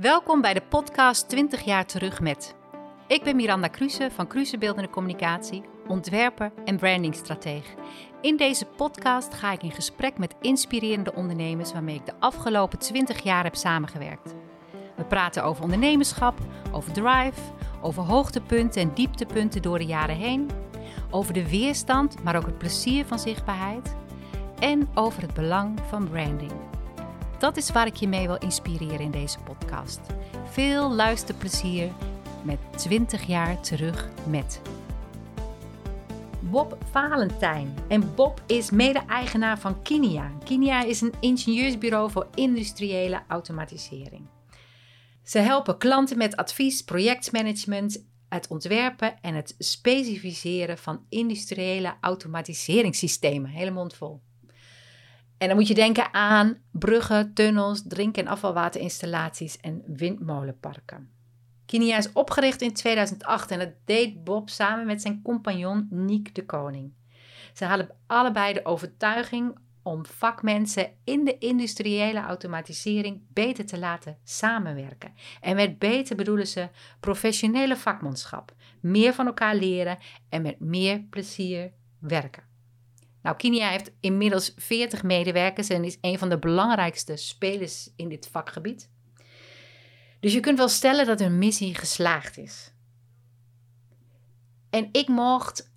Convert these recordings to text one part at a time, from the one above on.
Welkom bij de podcast 20 jaar terug met. Ik ben Miranda Kruse van Kruse Beeldende Communicatie, ontwerper en brandingstratege. In deze podcast ga ik in gesprek met inspirerende ondernemers waarmee ik de afgelopen 20 jaar heb samengewerkt. We praten over ondernemerschap, over drive, over hoogtepunten en dieptepunten door de jaren heen, over de weerstand, maar ook het plezier van zichtbaarheid en over het belang van branding. Dat is waar ik je mee wil inspireren in deze podcast. Veel luisterplezier met 20 jaar terug met. Bob Valentijn. En Bob is mede-eigenaar van Kinia. Kinia is een ingenieursbureau voor industriële automatisering. Ze helpen klanten met advies, projectmanagement, het ontwerpen en het specificeren van industriële automatiseringssystemen. Hele mond vol. En dan moet je denken aan bruggen, tunnels, drink- en afvalwaterinstallaties en windmolenparken. Kinia is opgericht in 2008 en dat deed Bob samen met zijn compagnon Niek de Koning. Ze hadden allebei de overtuiging om vakmensen in de industriële automatisering beter te laten samenwerken. En met beter bedoelen ze professionele vakmanschap, meer van elkaar leren en met meer plezier werken. Nou, Kinia heeft inmiddels 40 medewerkers en is een van de belangrijkste spelers in dit vakgebied. Dus je kunt wel stellen dat hun missie geslaagd is. En ik mocht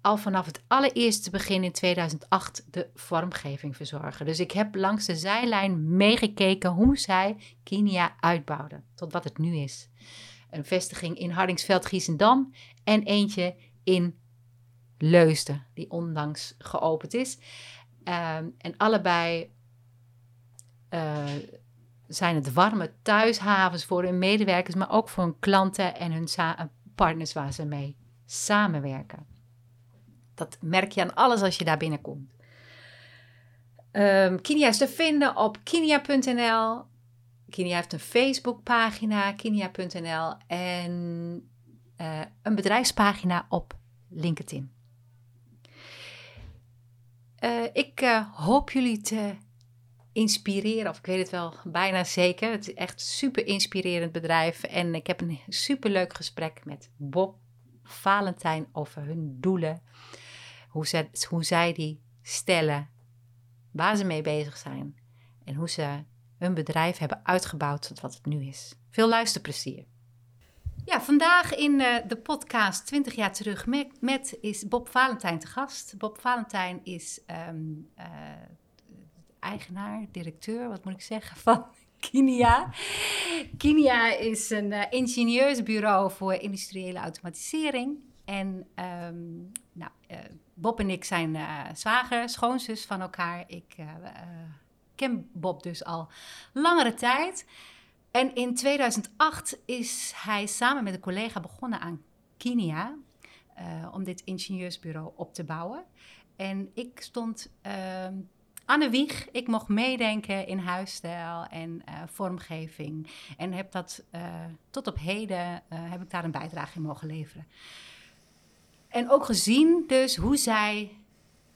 al vanaf het allereerste begin in 2008 de vormgeving verzorgen. Dus ik heb langs de zijlijn meegekeken hoe zij Kinia uitbouwden tot wat het nu is. Een vestiging in Hardingsveld-Giessendam en eentje in Leusden, die onlangs geopend is. Um, en allebei uh, zijn het warme thuishavens voor hun medewerkers, maar ook voor hun klanten en hun partners waar ze mee samenwerken. Dat merk je aan alles als je daar binnenkomt. Um, is te vinden op kinia.nl. Kinia heeft een Facebookpagina, kinia.nl en uh, een bedrijfspagina op LinkedIn. Uh, ik uh, hoop jullie te inspireren, of ik weet het wel bijna zeker. Het is echt super inspirerend bedrijf. En ik heb een super leuk gesprek met Bob Valentijn over hun doelen. Hoe, hoe zij die stellen, waar ze mee bezig zijn. En hoe ze hun bedrijf hebben uitgebouwd tot wat het nu is. Veel luisterplezier. Ja, vandaag in uh, de podcast 20 jaar terug met, is Bob Valentijn te gast. Bob Valentijn is um, uh, eigenaar, directeur, wat moet ik zeggen, van Kinia. Kinia is een uh, ingenieursbureau voor industriële automatisering. En um, nou, Bob en ik zijn zwager, schoonzus van elkaar. Ik ken Bob dus al langere tijd. En in 2008 is hij samen met een collega begonnen aan Kinia. Uh, om dit ingenieursbureau op te bouwen. En ik stond uh, aan de wieg. Ik mocht meedenken in huisstijl en uh, vormgeving. En heb dat uh, tot op heden heb ik daar een bijdrage in mogen leveren. En ook gezien dus hoe zij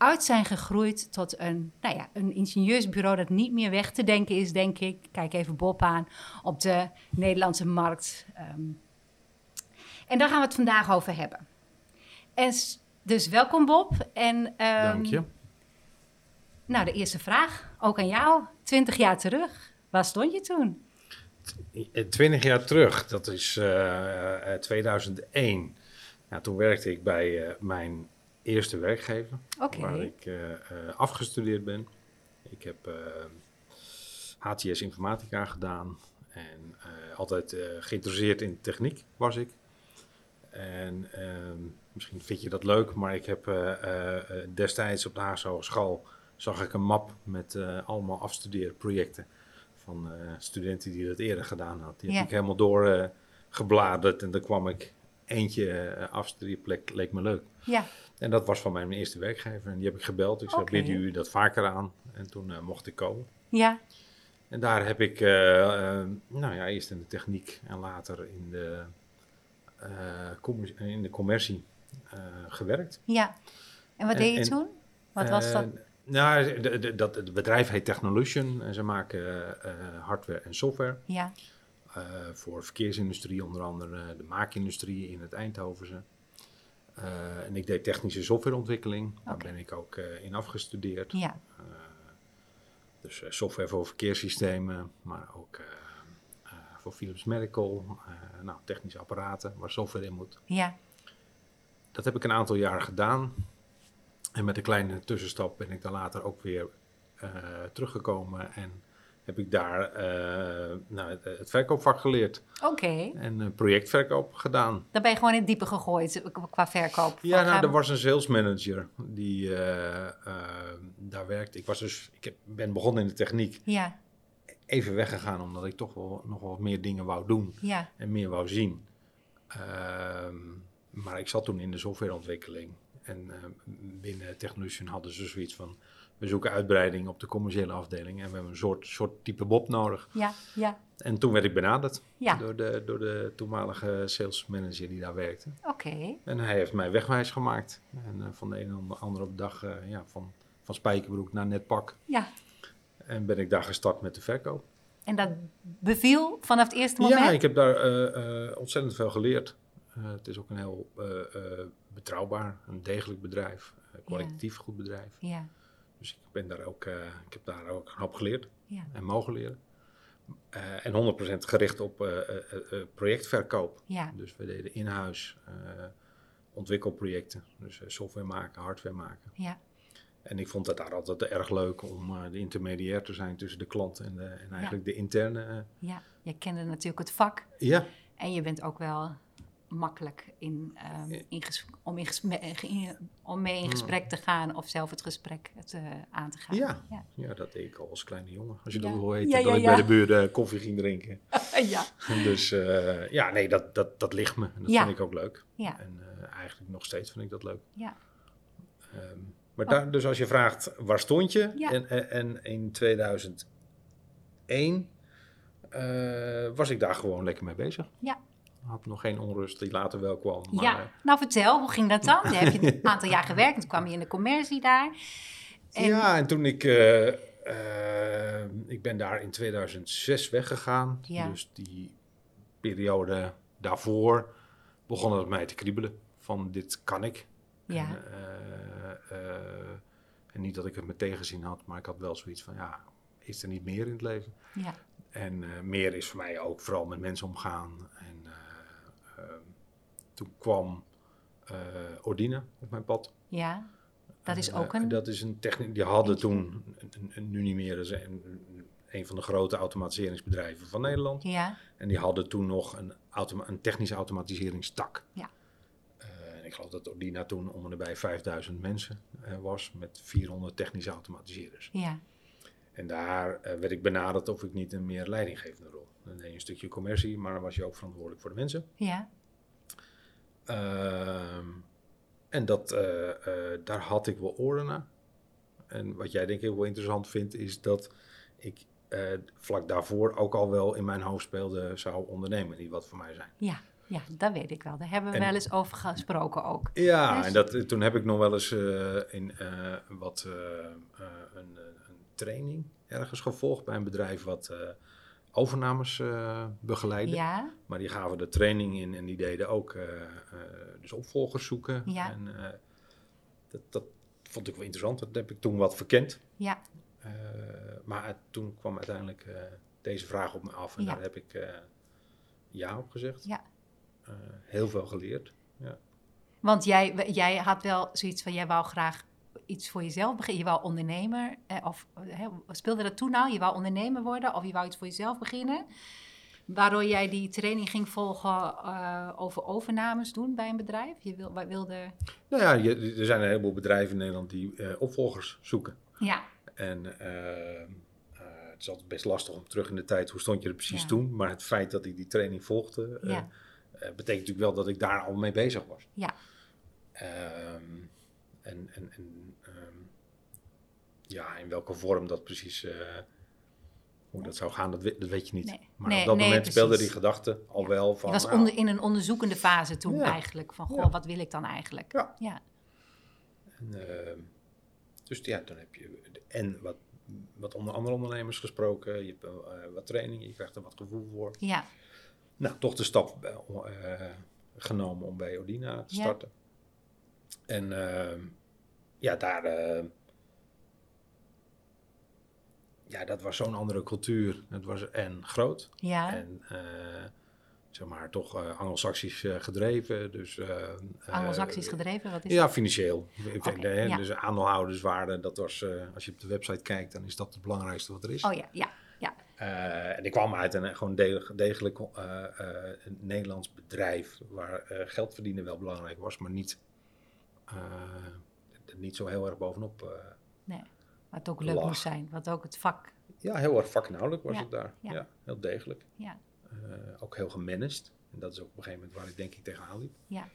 uit zijn gegroeid tot een, nou ja, een ingenieursbureau dat niet meer weg te denken is, denk ik. Kijk even Bob aan op de Nederlandse markt. Um, en daar gaan we het vandaag over hebben. En dus welkom Bob. En, um, Dank je. Nou, de eerste vraag, ook aan jou. Twintig jaar terug, waar stond je toen? Twintig jaar terug, dat is uh, 2001. Nou, toen werkte ik bij uh, mijn eerste werkgever, okay. waar ik uh, uh, afgestudeerd ben. Ik heb uh, HTS Informatica gedaan en altijd geïnteresseerd in techniek was ik. En ehm, misschien vind je dat leuk, maar ik heb destijds op de Haagse Hogeschool zag ik een map met allemaal afstudeerprojecten van studenten die dat eerder gedaan hadden. Die heb ik helemaal doorgebladerd en dan kwam ik eentje afstudeerplek, leek me leuk. Ja. En dat was van mij mijn eerste werkgever. En die heb ik gebeld. Ik zei, biedt u dat vaker aan? En toen uh, mocht ik komen. Ja, En daar heb ik, uh, nou ja, eerst in de techniek en later in de, in de commercie gewerkt. ja. En wat En- deed je en- toen? Wat was dat? Eh, nou, de, de, dat, het bedrijf heet Technolution en ze maken eh, hardware en software. Ja, eh, voor verkeersindustrie, onder andere de maakindustrie in het Eindhovense. Eh, en ik deed technische softwareontwikkeling. Daar ben ik ook eh, in afgestudeerd. Ja, Eh, dus software voor verkeerssystemen, maar ook voor Philips Medical, nou, technische apparaten waar software in moet. ja, Dat heb ik een aantal jaar gedaan. En met een kleine tussenstap ben ik dan later ook weer teruggekomen en heb ik daar eh, nou, het, het verkoopvak geleerd oké. en eh, projectverkoop gedaan. Dan ben je gewoon in het diepe gegooid qua verkoop. Ja, nou, er was een sales manager die eh, eh, daar werkte. Ik was dus, ik heb, ben begonnen in de techniek, Ja, even weggegaan omdat ik toch wel nog wat meer dingen wou doen ja, en meer wou zien. Ehm, maar ik zat toen in de softwareontwikkeling en binnen Technolution hadden ze zoiets van, we zoeken uitbreiding op de commerciële afdeling en we hebben een soort, soort type Bob nodig. ja, ja, En toen werd ik benaderd ja. door, de, door de toenmalige sales manager die daar werkte. Oké. En hij heeft mij wegwijs gemaakt. En eh, van de een op de andere op dag, eh, ja, van, van spijkerbroek naar netpak. Ja, En ben ik daar gestart met de verkoop. en dat beviel vanaf het eerste moment? Ja, ik heb daar eh, ontzettend veel geleerd. Het is ook een heel betrouwbaar, een degelijk bedrijf. kwalitatief goed bedrijf. Ja, Dus ik, ben daar ook, eh, ik heb daar ook een hoop geleerd ja, en mogen leren. Eh, en 100% gericht op eh, projectverkoop. ja, Dus we deden in-huis ontwikkelprojecten. Dus software maken, hardware maken. ja, En ik vond het daar altijd erg leuk om de intermediair te zijn tussen de klant en, de, en eigenlijk de interne. ja. Je kende natuurlijk het vak ja, en je bent ook wel makkelijk in, ehm, in om, in gesme- in- om mee in gesprek te gaan of zelf het gesprek te, aan te gaan. Ja. ja. ja, dat deed ik al als kleine jongen. Als je Ja. dat wil weten, Ja, dat ik bij de buren koffie ging drinken. ja. dus eh, ja, nee, dat, dat, dat ligt me. En dat vind ik ook leuk. Ja. En eh, eigenlijk nog steeds vind ik dat leuk. Ja. Ehm, maar daar, dus als je vraagt, waar stond je? Oh. En, en, en in 2001 eh, was ik daar gewoon lekker mee bezig. Ja. Had nog geen onrust die later wel kwam. Maar, ja, nou vertel, hoe ging dat dan? Je hebt je een aantal jaar gewerkt en toen kwam je in de commercie daar. En, Ja, en toen ik... eh, eh, ik ben daar in 2006 weggegaan. Ja. Dus die periode daarvoor begon het mij te kriebelen. Van dit kan ik. Ja. En, eh, eh, en niet dat ik het met tegenzin had, maar ik had wel zoiets van, ja, is er niet meer in het leven? ja, En eh, meer is voor mij ook vooral met mensen omgaan. En eh, toen kwam eh Ordina op mijn pad. ja, dat is Eh, ook een... dat is een techniek, die hadden Eentje. toen, nu niet meer, is een, een van de grote automatiseringsbedrijven van Nederland. Ja, En die hadden toen nog een, automa- een technische automatiseringstak. Ja. Eh, ik geloof dat Ordina toen om en bij 5000 mensen eh, was met 400 technische automatiserders. ja, En daar eh, werd ik benaderd of ik niet een meer leidinggevende rol. Dan deed je een stukje commercie, maar dan was je ook verantwoordelijk voor de mensen. ja, Ehm, en dat, eh, eh, daar had ik wel oren naar. En wat jij denk ik wel interessant vindt, is dat ik eh, vlak daarvoor ook al wel in mijn hoofd speelde, zou ondernemen niet wat voor mij zijn. ja, ja, dat weet ik wel. Daar hebben we En- wel eens over gesproken ook. Ja, Dus- en dat, toen heb ik nog wel eens in wat een, een training ergens gevolgd bij een bedrijf wat overnames eh begeleidde. Ja, Maar die gaven de training in en die deden ook eh, dus opvolgers zoeken. Ja. En dat, dat vond ik wel interessant. Dat heb ik toen wat verkend. ja, maar toen kwam uiteindelijk deze vraag op me af en Ja. daar heb ik ja op gezegd. ja. Heel veel geleerd. Want jij, jij had wel zoiets van, jij wou graag iets voor jezelf beginnen. Je wou ondernemer, eh, of speelde dat toen nou? Je wou ondernemer worden of je wou iets voor jezelf beginnen? Waardoor jij die training ging volgen eh, over overnames doen bij een bedrijf? Je wil, wilde... Nou ja, je, er zijn een heleboel bedrijven in Nederland die eh, opvolgers zoeken. Ja, En het is altijd best lastig om terug in de tijd, hoe stond je er precies Ja. toen? Maar het feit dat ik die training volgde, Ja. betekent natuurlijk wel dat ik daar al mee bezig was. ja, Ehm, en en, en ehm, ja, in welke vorm dat precies, eh, hoe dat zou gaan, dat, weet- dat weet je niet. Nee. Maar Nee, op dat nee, moment speelde precies. die gedachte al wel van... was nou, onder, in een onderzoekende fase toen Ja. eigenlijk. Van, goh, Ja. wat wil ik dan eigenlijk? Ja. Ja, En, ehm, dus ja, dan heb je. En wat, wat onder andere ondernemers gesproken. Je hebt eh, wat trainingen, je krijgt er wat gevoel voor. Ja, Nou, toch de stap eh, om, genomen om bij Odina te Ja. starten. En ehm, ja, daar... eh, ja, dat was zo'n andere cultuur. Het was en groot ja. en eh, zeg maar toch eh Anglo-Saxisch gedreven. Dus, Anglo-Saxisch gedreven, wat is Ja, financieel. Hè, ja. Dus aandeelhouderswaarde, dat was, als je op de website kijkt, dan is dat het belangrijkste wat er is. Oh ja, ja, ja. En ik kwam uit een gewoon degelijk, degelijk een Nederlands bedrijf waar geld verdienen wel belangrijk was, maar niet, niet zo heel erg bovenop. eh. Nee. Maar het ook leuk moest zijn, wat ook het vak. ja, heel erg vakinhoudelijk was Ja, het daar. ja. Ja. heel degelijk. Ja. Eh, ook heel gemanaged. En dat is ook op een gegeven moment waar ik denk ik tegenaan liep. Ja.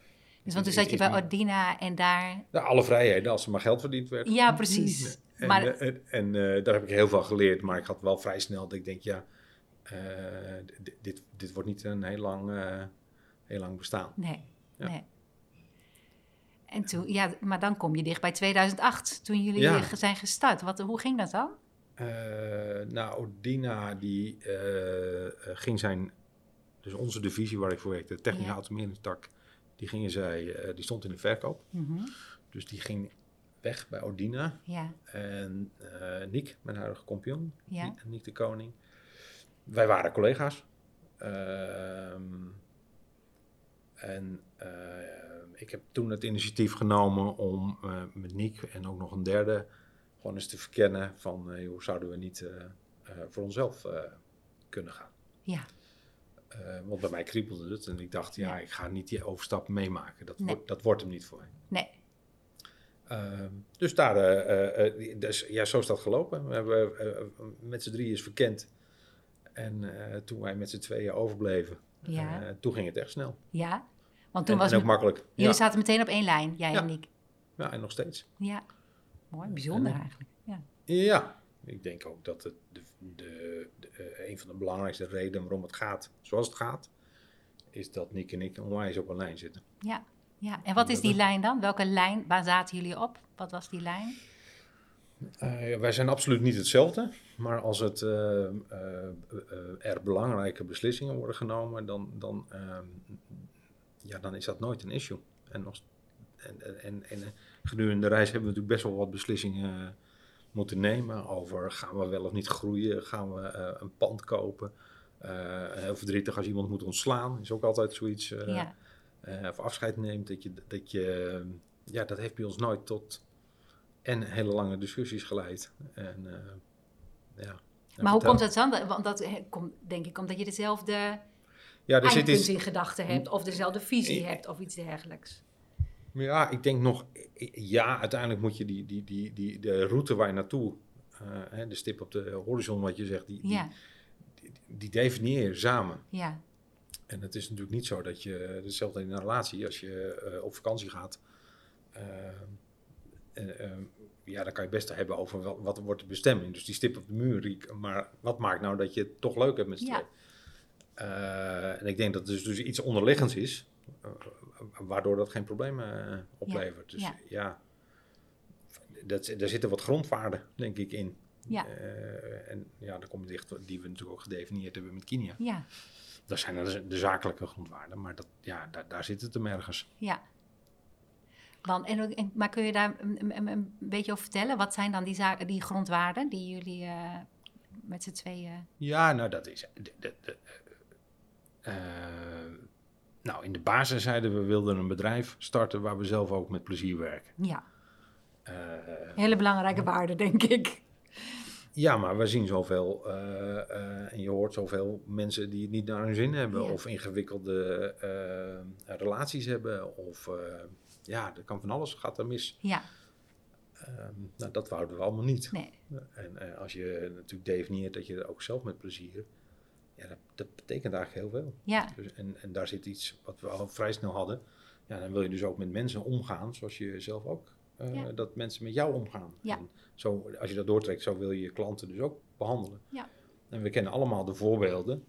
Dus want toen zat je bij Ordina en daar. Alle vrijheden, als er maar geld verdiend werd. Ja, precies. En, Maar eh, en, en, daar heb ik heel veel geleerd, maar ik had wel vrij snel dat ik denk, ja, dit, dit wordt niet een heel lang, heel lang bestaan. nee, Ja. nee. En toen, ja, maar dan kom je dicht bij 2008, toen jullie Ja. zijn gestart. Wat, hoe ging dat dan? Eh, nou, Odina die eh, eh, ging zijn, dus onze divisie waar ik voor werkte, de technische Ja. die gingen zij, eh, die stond in de verkoop. Mhm. Dus die ging weg bij Odina. Ja, En Niek, mijn huidige compagnon, Ja. Niek, de Koning. Wij waren collega's. Ehm, en ik heb toen het initiatief genomen om eh, met Niek en ook nog een derde gewoon eens te verkennen van eh, hoe zouden we niet eh, eh, voor onszelf eh, kunnen gaan. ja, Eh, want bij mij kriebelde het en ik dacht, ja, ik ga niet die overstap meemaken. Dat, Nee. wordt, dat wordt hem niet voor mij. nee, Ehm, dus daar, eh, eh, eh, dus, ja, zo is dat gelopen. We hebben eh, met z'n drieën is verkend. En eh, toen wij met z'n tweeën overbleven, Ja. eh, toen ging het echt snel. ja. Want toen en, was en ook makkelijk. jullie Ja. zaten meteen op één lijn, jij Ja. en Niek. ja, en nog steeds. Ja, mooi, bijzonder En- eigenlijk. Ja. Ja, ik denk ook dat het de, de, de, eh, een van de belangrijkste redenen waarom het gaat zoals het gaat, is dat Nick en ik onwijs op een lijn zitten. Ja, ja. En wat is die lijn dan? Welke lijn, waar zaten jullie op? Wat was die lijn? Eh, wij zijn absoluut niet hetzelfde, maar als het, eh, eh, eh, er belangrijke beslissingen worden genomen, dan, dan, ehm, ja, dan is dat nooit een issue. En, als, en, en, en, eh, gedurende de reis hebben we natuurlijk best wel wat beslissingen eh, moeten nemen over gaan we wel of niet groeien, gaan we eh, een pand kopen. Eh, heel verdrietig als iemand moet ontslaan, is ook altijd zoiets. ja, eh, of afscheid neemt, dat je, dat je, ja, dat heeft bij ons nooit tot en hele lange discussies geleid. En, ja. maar hoe komt dat dan? Want dat komt denk ik omdat je dezelfde Ja, zit eindpunt iets, in gedachten hebt of dezelfde visie Ja. hebt of iets dergelijks. ja, ik denk nog, ja, uiteindelijk moet je die, die, die, die, de route waar je naartoe, eh, hè, de stip op de horizon, wat je zegt, die, die, Ja, die, die definieer je samen. ja, En het is natuurlijk niet zo dat je, hetzelfde in een relatie, als je eh, op vakantie gaat, eh, ja, dan kan je het best hebben over wat wordt de bestemming. Dus die stip op de muur, maar wat maakt nou dat je het toch leuk hebt met z'n Ja. Eh, en ik denk dat er dus, iets onderliggends is, eh, waardoor dat geen problemen eh, oplevert. Dus ja. dat, daar zitten wat grondwaarden, denk ik, in. Ja. En ja, daar kom je dicht, die we natuurlijk ook gedefinieerd hebben met Kinia. ja, Dat zijn dan de, de zakelijke grondwaarden, maar dat, ja, daar, daar zit het hem ergens. ja. Want, en, maar kun je daar een, een, een beetje over vertellen? Wat zijn dan die, zaken, die grondwaarden die jullie met z'n tweeën... Ja, nou dat is... de- de- de- nou, in de basis zeiden we, we wilden een bedrijf starten waar we zelf ook met plezier werken. Ja, Eh, hele belangrijke waarden, denk ik. ja, maar we zien zoveel, eh, eh, en je hoort zoveel mensen die het niet naar hun zin hebben, Ja. of ingewikkelde eh, relaties hebben, of eh, ja, er kan van alles, gaat er mis. Ja, Ehm, nou, dat wouden we allemaal niet. nee, En eh, als je natuurlijk definieert dat je ook zelf met plezier, ja, dat, dat betekent eigenlijk heel veel. ja, Dus, en, en daar zit iets wat we al vrij snel hadden. Ja, dan wil je dus ook met mensen omgaan, zoals je zelf ook, Ja. dat mensen met jou omgaan. Ja. En zo, als je dat doortrekt, zo wil je je klanten dus ook behandelen. Ja. En we kennen allemaal de voorbeelden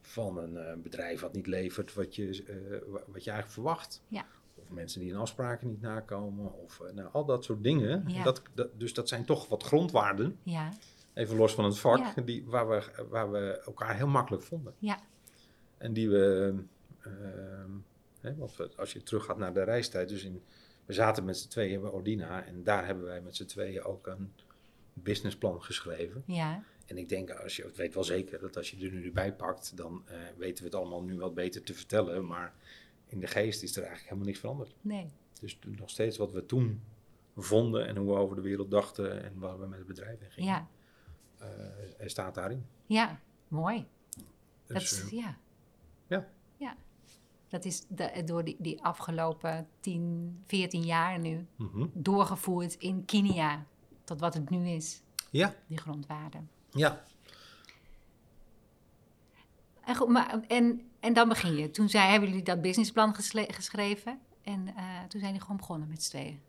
van een eh, bedrijf wat niet levert wat je, eh, wa- wat je eigenlijk verwacht. Ja. of mensen die hun afspraken niet nakomen. Of nou, al dat soort dingen. Ja. Dat, dat, dus dat zijn toch wat grondwaarden, Ja, even los van het vak, Ja. die, waar, we, waar we elkaar heel makkelijk vonden. ja, En die we, ehm, hè, want we- als je teruggaat naar de reistijd, dus in, we zaten met z'n tweeën bij Ordina en daar hebben wij met z'n tweeën ook een businessplan geschreven. ja, En ik denk, als je, ik weet wel zeker dat als je er nu bij pakt, dan eh, weten we het allemaal nu wat beter te vertellen. Maar in de geest is er eigenlijk helemaal niks veranderd. nee. Dus nog steeds wat we toen vonden en hoe we over de wereld dachten en waar we met het bedrijf in gingen, Ja, staat daarin. ja, mooi. Dat Dus, is, eh, ja. ja. Ja. Dat is de- door die, die afgelopen 10, 14 jaar nu mhm. doorgevoerd in Kinia. Tot wat het nu is, Ja, die grondwaarden. ja. En, goed, maar, en, en dan begin je. Toen zei, hebben jullie dat businessplan geschreven. En eh, toen zijn jullie gewoon begonnen met z'n tweeën.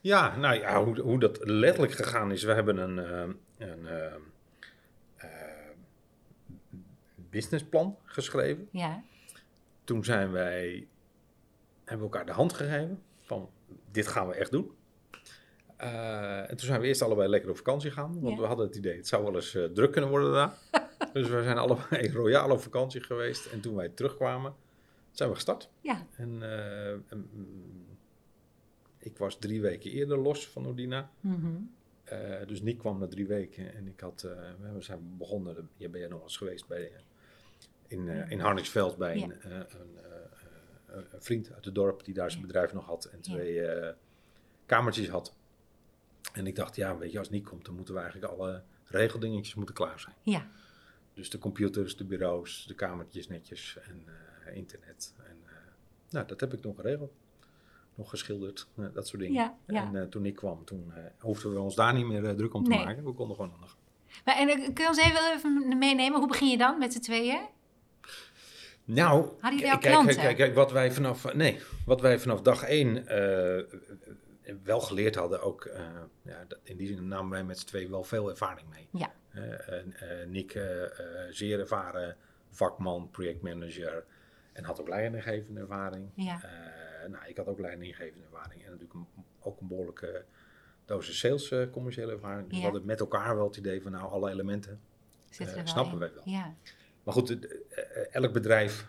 Ja, nou ja, hoe, hoe dat letterlijk gegaan is. We hebben een, eh, een eh, eh, businessplan geschreven. Ja, Toen zijn wij, hebben we elkaar de hand gegeven van dit gaan we echt doen. Eh, en toen zijn we eerst allebei lekker op vakantie gegaan. Want Ja. we hadden het idee, het zou wel eens eh, druk kunnen worden daar. dus we zijn allebei royaal op vakantie geweest. En toen wij terugkwamen, zijn we gestart. ja, En, eh, en, mm, ik was drie weken eerder los van Ordina. mhm, Eh, dus Nick kwam na drie weken en ik had, eh, we zijn begonnen, je bent nog eens geweest bij, eh, in, eh in Harnigsveld bij Ja. een, een, een vriend uit het dorp die daar zijn bedrijf nog had en twee kamertjes had. En ik dacht, ja, weet je, als Nick komt, dan moeten we eigenlijk alle regeldingetjes moeten klaar zijn. ja, Dus de computers, de bureaus, de kamertjes netjes en internet. En, nou, dat heb ik nog geregeld. Nog geschilderd, eh, dat soort dingen. Ja, ja. En eh, toen ik kwam, toen eh, hoefden we ons daar niet meer druk om te Nee. maken. We konden gewoon aan de gang. Maar, en kun je ons even, even meenemen? Hoe begin je dan met z'n tweeën? Nou, Hadden kijk, klanten? kijk, kijk, kijk, wat wij vanaf, nee, wat wij vanaf dag één wel geleerd hadden, ook ja, in die zin namen wij met z'n tweeën wel veel ervaring mee. Ja. Nick, zeer ervaren vakman, projectmanager en had ook leidinggevende ervaring. Ja. Eh, nou, ik had ook leidinggevende ervaring en natuurlijk een- ook een behoorlijke dosis sales eh, commerciële ervaring. Dus Ja. we hadden met elkaar wel het idee van nou, alle elementen er Eh, wel snappen wij wel. Ja, maar goed, elk bedrijf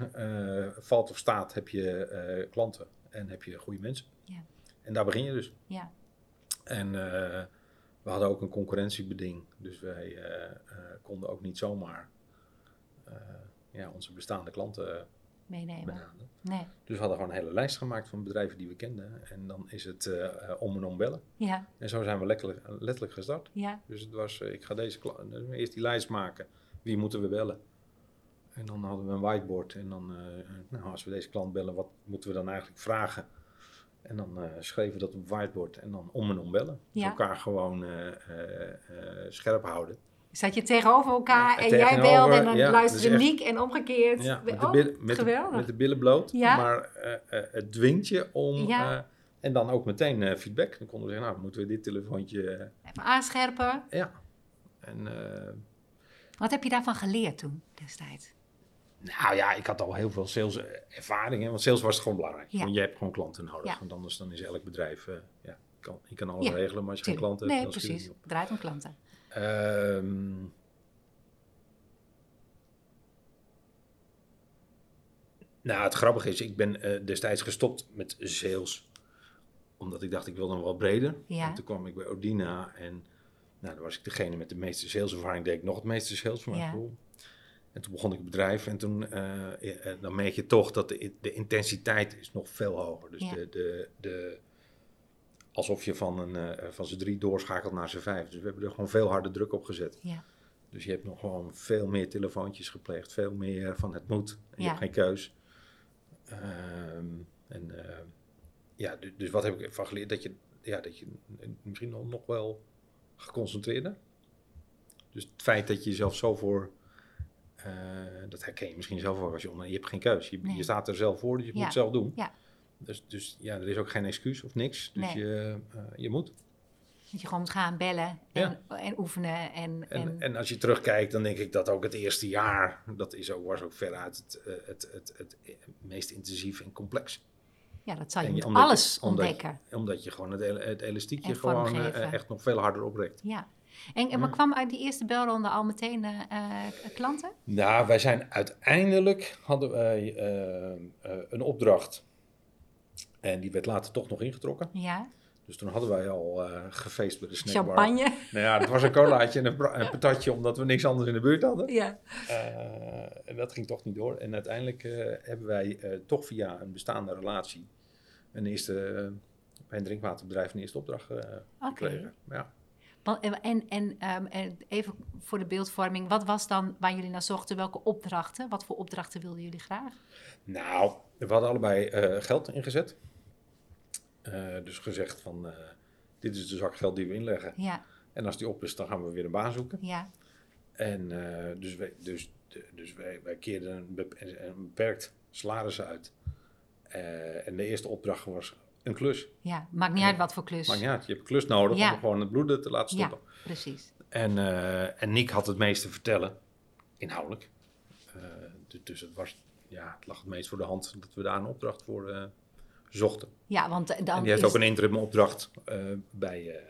valt of staat, heb je klanten en heb je goede mensen. Ja. En daar begin je dus. ja, En we hadden ook een concurrentiebeding, dus wij konden ook niet zomaar ja, onze bestaande klanten meenemen. Nee, Dus we hadden gewoon een hele lijst gemaakt van bedrijven die we kenden. En dan is het eh, eh, om en om bellen. ja, En zo zijn we letterlijk, letterlijk gestart. ja, Dus het was, eh, ik ga deze eh, eerst die lijst maken. Wie moeten we bellen? En dan hadden we een whiteboard. En dan, nou, als we deze klant bellen, wat moeten we dan eigenlijk vragen? En dan schreven we dat op whiteboard en dan om en om bellen. Dus Ja. elkaar gewoon scherp houden. Zat je tegenover elkaar en jij belde en dan ja, luisterde dus Niek en omgekeerd. Ja, met, de Oh, billen, met, de, geweldig. met de billen bloot. Ja. Maar eh, eh, het dwingt je om... Ja. eh, en dan ook meteen feedback. Dan konden we zeggen, nou, moeten we dit telefoontje... Even aanscherpen. ja. En... Wat heb je daarvan geleerd toen, destijds? Nou ja, ik had al heel veel sales ervaring, hè, want sales was gewoon belangrijk. Want je hebt gewoon klanten nodig, want anders dan is elk bedrijf, ja, kan, je kan alles regelen, maar als je geen klanten hebt, Nee, precies. Het draait om klanten. Ehm, nou, het grappige is, ik ben eh, destijds gestopt met sales, omdat ik dacht, ik wilde nog wat breder. Ja. En toen kwam ik bij Ordina en nou, dan was ik degene met de meeste saleservaring, deed ik nog het meeste sales voor mijn Ja. gevoel. En toen begon ik het bedrijf en toen eh, eh, dan merk je toch dat de, de intensiteit is nog veel hoger. Dus Ja. de, de, de, alsof je van, een, eh, van z'n drie doorschakelt naar z'n vijf. Dus we hebben er gewoon veel harder druk op gezet. Ja, Dus je hebt nog gewoon veel meer telefoontjes gepleegd, veel meer van het moet. En je Ja. hebt geen keus. Ehm, en eh, ja, du- dus wat heb ik ervan geleerd? Dat je, ja, dat je misschien nog, nog wel geconcentreerder. Dus het feit dat je jezelf zo voor, eh, dat herken je misschien zelf ook als je onder, je hebt geen keus. Je, Nee. je staat er zelf voor, dus je Ja. moet het zelf doen. Ja. Dus, dus ja, er is ook geen excuus of niks. Dus Nee. je, eh, je moet. dat je gewoon moet gaan bellen en, en oefenen. En, En, en, en als je terugkijkt, dan denk ik dat ook het eerste jaar, dat is ook, was ook veruit het, eh, het, het, het, meest intensief en complex. Ja, dat zal je je- omdat alles omdat je- ontdekken. Omdat je gewoon het, el- het elastiekje gewoon eh, echt nog veel harder oprekt. Ja. En, maar kwam uit die eerste belronde al meteen klanten? Nou, wij zijn uiteindelijk, hadden wij een opdracht. En die werd later toch nog ingetrokken. Ja. Dus toen hadden wij al eh, gefeest bij de snackbar. Champagne? Nou ja, het was een colaatje en een, patatje, omdat we niks anders in de buurt hadden. Ja. Eh, en dat ging toch niet door. En uiteindelijk eh, hebben wij toch via een bestaande relatie een eerste, bij een drinkwaterbedrijf een eerste opdracht gekregen. Ja. En, en, en, ehm, en even voor de beeldvorming, wat was dan waar jullie naar zochten? Welke opdrachten? Wat voor opdrachten wilden jullie graag? Nou, we hadden allebei geld ingezet. Eh, dus gezegd van, eh, dit is de zak geld die we inleggen. Ja, En als die op is, dan gaan we weer een baan zoeken. ja, En eh, dus, wij, dus, dus wij, wij keerden een, bep- een beperkt salaris uit. En de eerste opdracht was een klus. ja. Maakt niet uit wat voor klus. Maar ja, je hebt een klus nodig Ja. om gewoon het bloeden te laten ja, stoppen. precies. En, eh, en Nick had het meest te vertellen, inhoudelijk. Eh, dus, dus het, was, ja, het lag het meest voor de hand dat we daar een opdracht voor zochten. Ja, want eh, dan en die heeft is- ook een interim opdracht eh, bij, eh,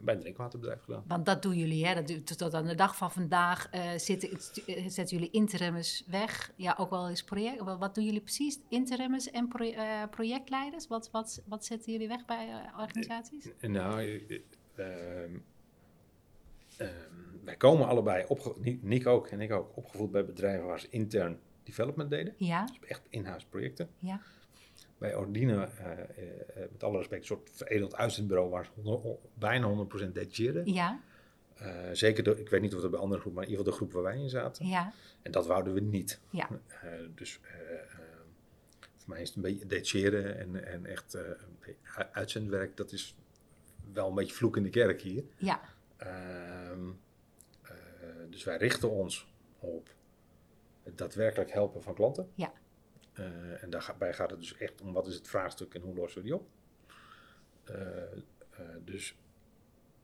bij een drinkwaterbedrijf gedaan. Want dat doen jullie, hè? Dat tot aan de dag van vandaag. zitten, zetten jullie interimmers weg? Ja, ook wel eens project. Wat, wat doen jullie precies? Interimmers en pro- projectleiders? Wat, wat, wat zetten jullie weg bij organisaties? Nou, eh, eh, ehm, ehm, wij komen allebei, Nick- ook en ik ook, opgevoed bij bedrijven waar ze intern development deden. Ja, Dus echt in-huis projecten. ja, Bij Ordine, eh, eh, eh, met alle respect, een soort veredeld uitzendbureau waar ze honderd- bijna 100% detacheren. ja, zeker, de, ik weet niet of dat bij andere groepen, maar in ieder geval de groep waar wij in zaten. ja, En dat wouden we niet. ja. Dus voor mij is het een beetje detacheren en, en echt een uitzendwerk, dat is wel een beetje vloek in de kerk hier. ja. Ehm, eh, dus wij richten ons op het daadwerkelijk helpen van klanten. Ja. Eh, en daarbij gaat het dus echt om wat is het vraagstuk en hoe lossen we die op. Eh, eh, dus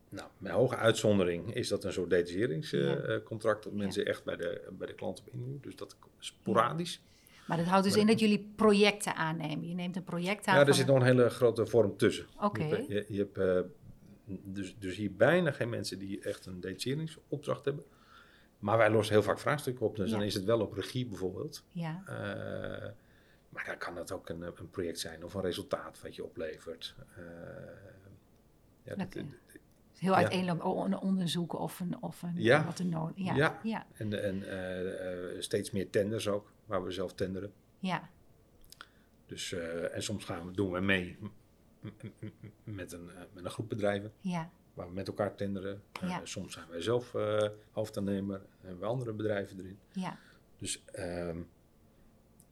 nou, met hoge uitzondering is dat een soort detacheringscontract dat Ja. mensen echt bij de, bij de klant op inhuren. Dus dat is sporadisch. Maar dat houdt dus Maar- in dat jullie projecten aannemen. Je neemt een project aan. Ja, er zit nog een hele grote vorm tussen. Oké. Je hebt, je, je hebt dus, dus hier bijna geen mensen die echt een detacheringsopdracht hebben. Maar wij lossen heel vaak vraagstukken op. Dus Ja. dan is het wel op regie bijvoorbeeld. Ja, maar dan kan dat ook een, een project zijn of een resultaat wat je oplevert. Eh, ja, dat- Oké. heel Ja. uiteenlopend een onderzoek of een, of een Ja. wat er nodig. Ja, Ja. ja, en en eh, eh, steeds meer tenders ook, waar we zelf tenderen. ja, Dus, eh, en soms gaan we, doen we mee met een, eh, met een groep bedrijven. ja, waar we met elkaar tenderen. Eh, Ja. soms zijn wij zelf eh hoofdaannemer en hebben we andere bedrijven erin. ja, Dus ehm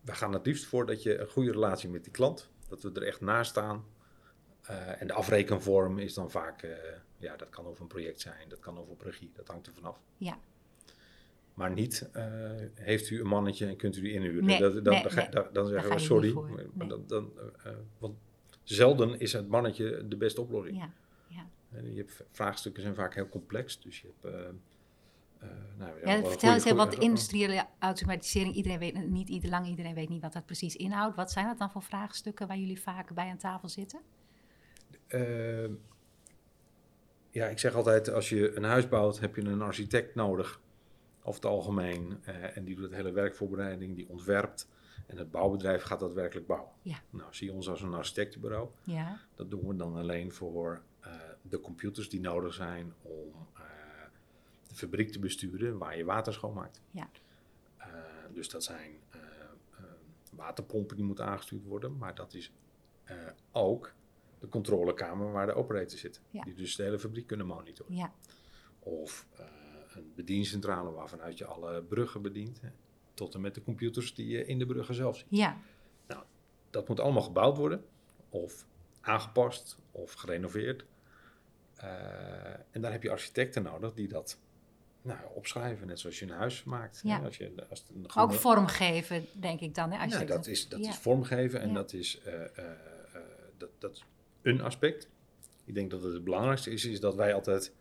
we gaan het liefst voor dat je een goede relatie met die klant, dat we er echt naast staan. Eh, en de afrekenvorm is dan vaak, eh, ja, dat kan over een project zijn, dat kan over regie, dat hangt er vanaf. ja. Maar niet, eh, heeft u een mannetje en kunt u die inhuren? Nee, dat, dan, nee, dan, ga- nee. dan, dan zeggen we sorry. dan, dan, want zelden is het mannetje de beste oplossing. ja. ja. En je hebt, vraagstukken zijn vaak heel complex, dus je hebt... eh, nou, Ja, vertel eens, wat industriële automatisering, iedereen weet niet, ieder lang iedereen weet niet wat dat precies inhoudt. Wat zijn dat dan voor vraagstukken waar jullie vaak bij aan tafel zitten? Eh, ja, ik zeg altijd, als je een huis bouwt, heb je een architect nodig, over het algemeen. eh, en die doet de hele werkvoorbereiding, die ontwerpt. En het bouwbedrijf gaat dat werkelijk bouwen. Ja. Nou, zie ons als een architectenbureau. Ja, Dat doen we dan alleen voor eh, de computers die nodig zijn om de fabriek te besturen waar je water schoonmaakt. Ja. Eh, dus dat zijn eh, eh, waterpompen die moeten aangestuurd worden, maar dat is ook de controlekamer waar de operators zitten. Ja. Die dus de hele fabriek kunnen monitoren. ja, Of een bediencentrale waarvanuit je alle bruggen bedient. hè, Tot en met de computers die je in de bruggen zelf ziet. ja, Dat moet allemaal gebouwd worden, of aangepast, of gerenoveerd. Eh, en daar heb je architecten nodig die dat nou, opschrijven, net zoals je een huis maakt. hè. Ja. Als je, als het een ook vormgeven, denk ik dan. Hè, als je het- dat is, dat ja. is vormgeven en Ja. dat is, eh, eh, eh, dat, dat is een aspect. Ik denk dat het het belangrijkste is, is dat wij altijd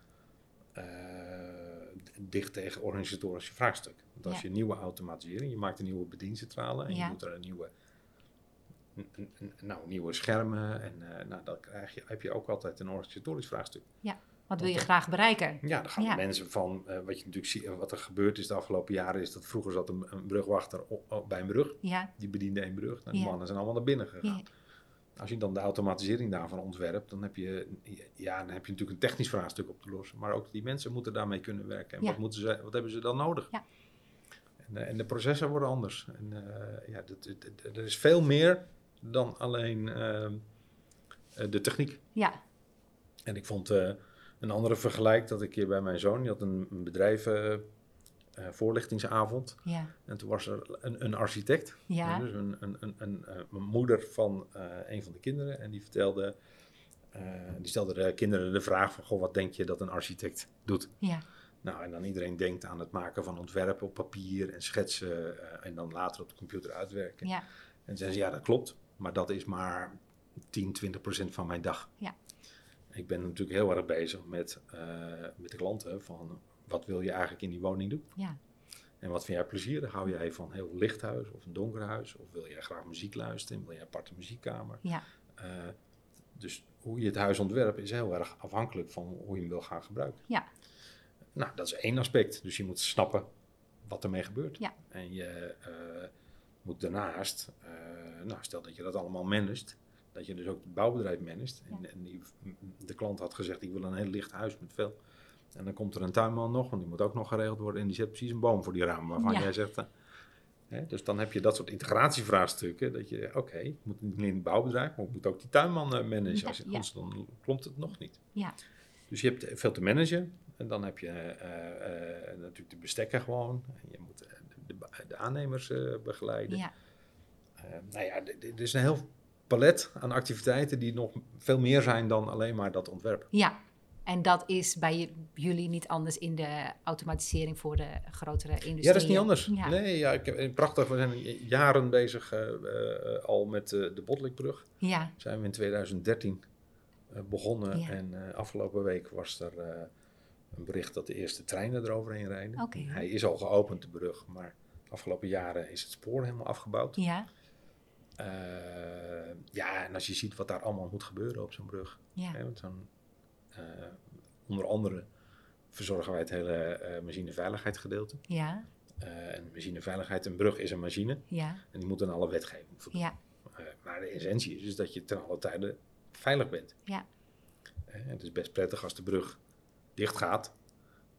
dicht tegen organisatorische vraagstukken. Want als Ja. je nieuwe automatisering, je maakt een nieuwe bediencentrale en Ja. je doet er een nieuwe nou, nieuwe schermen. En nou, dan krijg je, heb je ook altijd een organisatorisch vraagstuk. Wat wil je graag bereiken? Ja, dan gaan Ja. mensen van, eh, wat je natuurlijk ziet, wat er gebeurd is de afgelopen jaren, is dat vroeger zat een, een brugwachter op, op- bij een brug. Ja, Die bediende één brug. Nou, die mannen zijn allemaal naar binnen gegaan. Als je dan de automatisering daarvan ontwerpt, dan heb je, ja, dan heb je natuurlijk een technisch vraagstuk op te lossen. Maar ook die mensen moeten daarmee kunnen werken. En wat, moeten ze, wat hebben ze dan nodig? Ja. En, eh, en de processen worden anders. En, eh, ja, dat, dat- dat- er is veel meer dan alleen ehm, eh, de techniek. ja, En ik vond een andere vergelijk dat ik hier bij mijn zoon, die had een, een bedrijf eh, eh, voorlichtingsavond. ja, En toen was er een, een architect. ja, Dus een, een, een, eh, moeder van eh, een van de kinderen. En die vertelde, die stelde de kinderen de vraag van, goh, wat denk je dat een architect doet? ja, Nou, en dan iedereen denkt aan het maken van ontwerpen op papier en schetsen en dan later op de computer uitwerken. ja, En zei ze, ja, dat klopt, maar dat is maar 10, 20 procent van mijn dag. Ja. Ik ben natuurlijk heel erg bezig met, eh, met de klanten van, wat wil je eigenlijk in die woning doen? ja, En wat vind jij plezierig? Hou jij van een heel licht huis of een donker huis? Of wil jij graag muziek luisteren? Wil jij een aparte muziekkamer? ja, Eh, dus hoe je het huis ontwerpt is heel erg afhankelijk van hoe je hem wil gaan gebruiken. Ja. Nou, dat is één aspect. Dus je moet snappen wat ermee gebeurt. Ja. En je eh, moet daarnaast, nou, stel dat je dat allemaal managt, dat je dus ook het bouwbedrijf managt. En, Ja. en die, de klant had gezegd, ik wil een heel licht huis met veel. En dan komt er een tuinman nog, want die moet ook nog geregeld worden. En die zet precies een boom voor die ramen waarvan Ja. jij zegt... eh, Hè, dus dan heb je dat soort integratievraagstukken. Dat je, oké, ik moet niet alleen het bouwbedrijf, maar ik moet ook die tuinman eh, managen. Ja, Als. Anders dan klopt het nog niet. ja, Dus je hebt veel te managen. En dan heb je eh, natuurlijk de bestekken gewoon. En je moet de, de, de aannemers begeleiden. ja, nou ja, er is een heel palet aan activiteiten die nog veel meer zijn dan alleen maar dat ontwerp. ja. En dat is bij jullie niet anders in de automatisering voor de grotere industrie? Ja, dat is niet anders. Ja, Nee, ja, ik heb, eh, prachtig. We zijn jaren bezig eh, eh, al met de Botlekbrug. ja, zijn we in 2013 eh, begonnen. Ja. En afgelopen week was er een bericht dat de eerste treinen eroverheen rijden. Oké. Hij is al geopend, de brug, maar de afgelopen jaren is het spoor helemaal afgebouwd. ja, Eh, ja, en als je ziet wat daar allemaal moet gebeuren op zo'n brug. ja, Hè, want zo'n, eh, onder andere verzorgen wij het hele machineveiligheidsgedeelte. ja, en machineveiligheid, een brug is een machine ja, en die moet aan alle wetgeving voldoen. ja, maar de essentie is dus dat je ten alle tijde veilig bent. Ja. Het is best prettig als de brug dicht gaat,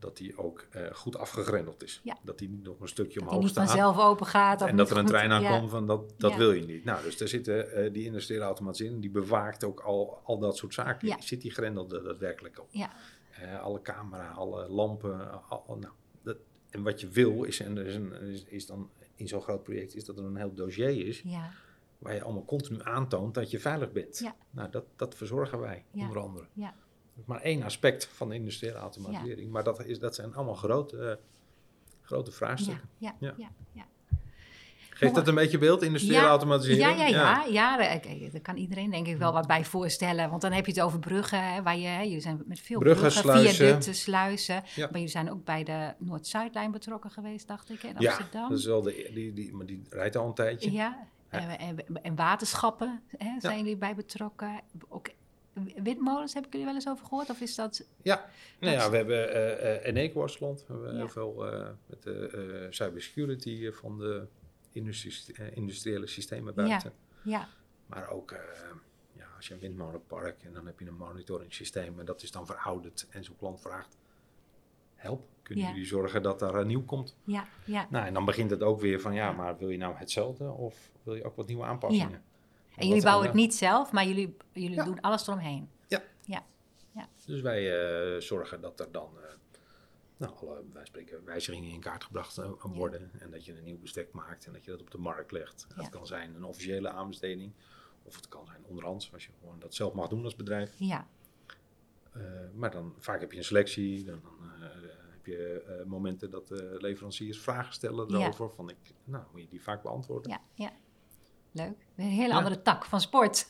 dat die ook eh, goed afgegrendeld is. Ja. Dat die niet nog een stukje dat die omhoog niet staat. vanzelf open gaat. en dat er een trein aankomt. aankomt, van dat, dat Ja. wil je niet. Nou, dus daar zitten eh, die industriële automatisering, die bewaakt ook al, al dat soort zaken. Ja. Zit die grendel er daadwerkelijk op? Ja. Eh, alle camera, alle lampen, al, nou, dat, en wat je wil is, en is, een, is, is dan in zo'n groot project, is dat er een heel dossier is Ja, waar je allemaal continu aantoont dat je veilig bent. Ja. Nou, dat, dat verzorgen wij, onder andere. Ja. Maar één aspect van de industriële automatisering. Maar dat, is, dat zijn allemaal grote, eh, grote ja, vraagstukken. ja, Ja. ja, ja. Geeft dat een beetje beeld, industriële Ja, automatisering? Ja, ja, ja. ja daar- kijk, daar kan iedereen denk ik wel wat bij voorstellen. Want dan heb je het over bruggen, hè, waar je, hè, jullie zijn met veel Bruggen, bruggen, sluizen. viaducten, sluizen. Ja. Maar jullie zijn ook bij de Noord-Zuidlijn betrokken geweest, dacht ik, in Ja, Amsterdam. dat is wel de, die, die, maar die rijdt al een tijdje. Ja, Ja. En, en, en waterschappen hè, zijn jullie bij betrokken. Ook windmolens, heb ik jullie wel eens over gehoord? Of is dat... Ja, nou ja, we hebben eh eh Eneco-Wasland. We hebben Ja. heel veel eh, met de cybersecurity van de industrie, industriële systemen buiten. Ja, Maar ook ja, als je een windmolenpark en dan heb je een monitoring systeem en dat is dan verouderd en zo'n klant vraagt, help, kunnen Ja. jullie zorgen dat daar een nieuw komt? ja, ja. Nou, en dan begint het ook weer van ja, Ja. maar wil je nou hetzelfde of wil je ook wat nieuwe aanpassingen? En jullie bouwen het niet. zelf, maar jullie, jullie Ja. doen alles eromheen. Dus wij eh, zorgen dat er dan, eh, nou, alle, wij spreken, wijzigingen in kaart gebracht eh, worden. En dat je een nieuw bestek maakt en dat je dat op de markt legt. Ja. Dat kan zijn een officiële aanbesteding. Of het kan zijn onderhands, als je gewoon dat zelf mag doen als bedrijf. Ja, Eh, maar dan vaak heb je een selectie. Dan, dan eh, heb je eh, momenten dat de leveranciers vragen stellen Ja. erover. Van ik, nou, moet je die vaak beantwoorden. ja, ja. Leuk. Een hele Ja. andere tak van sport.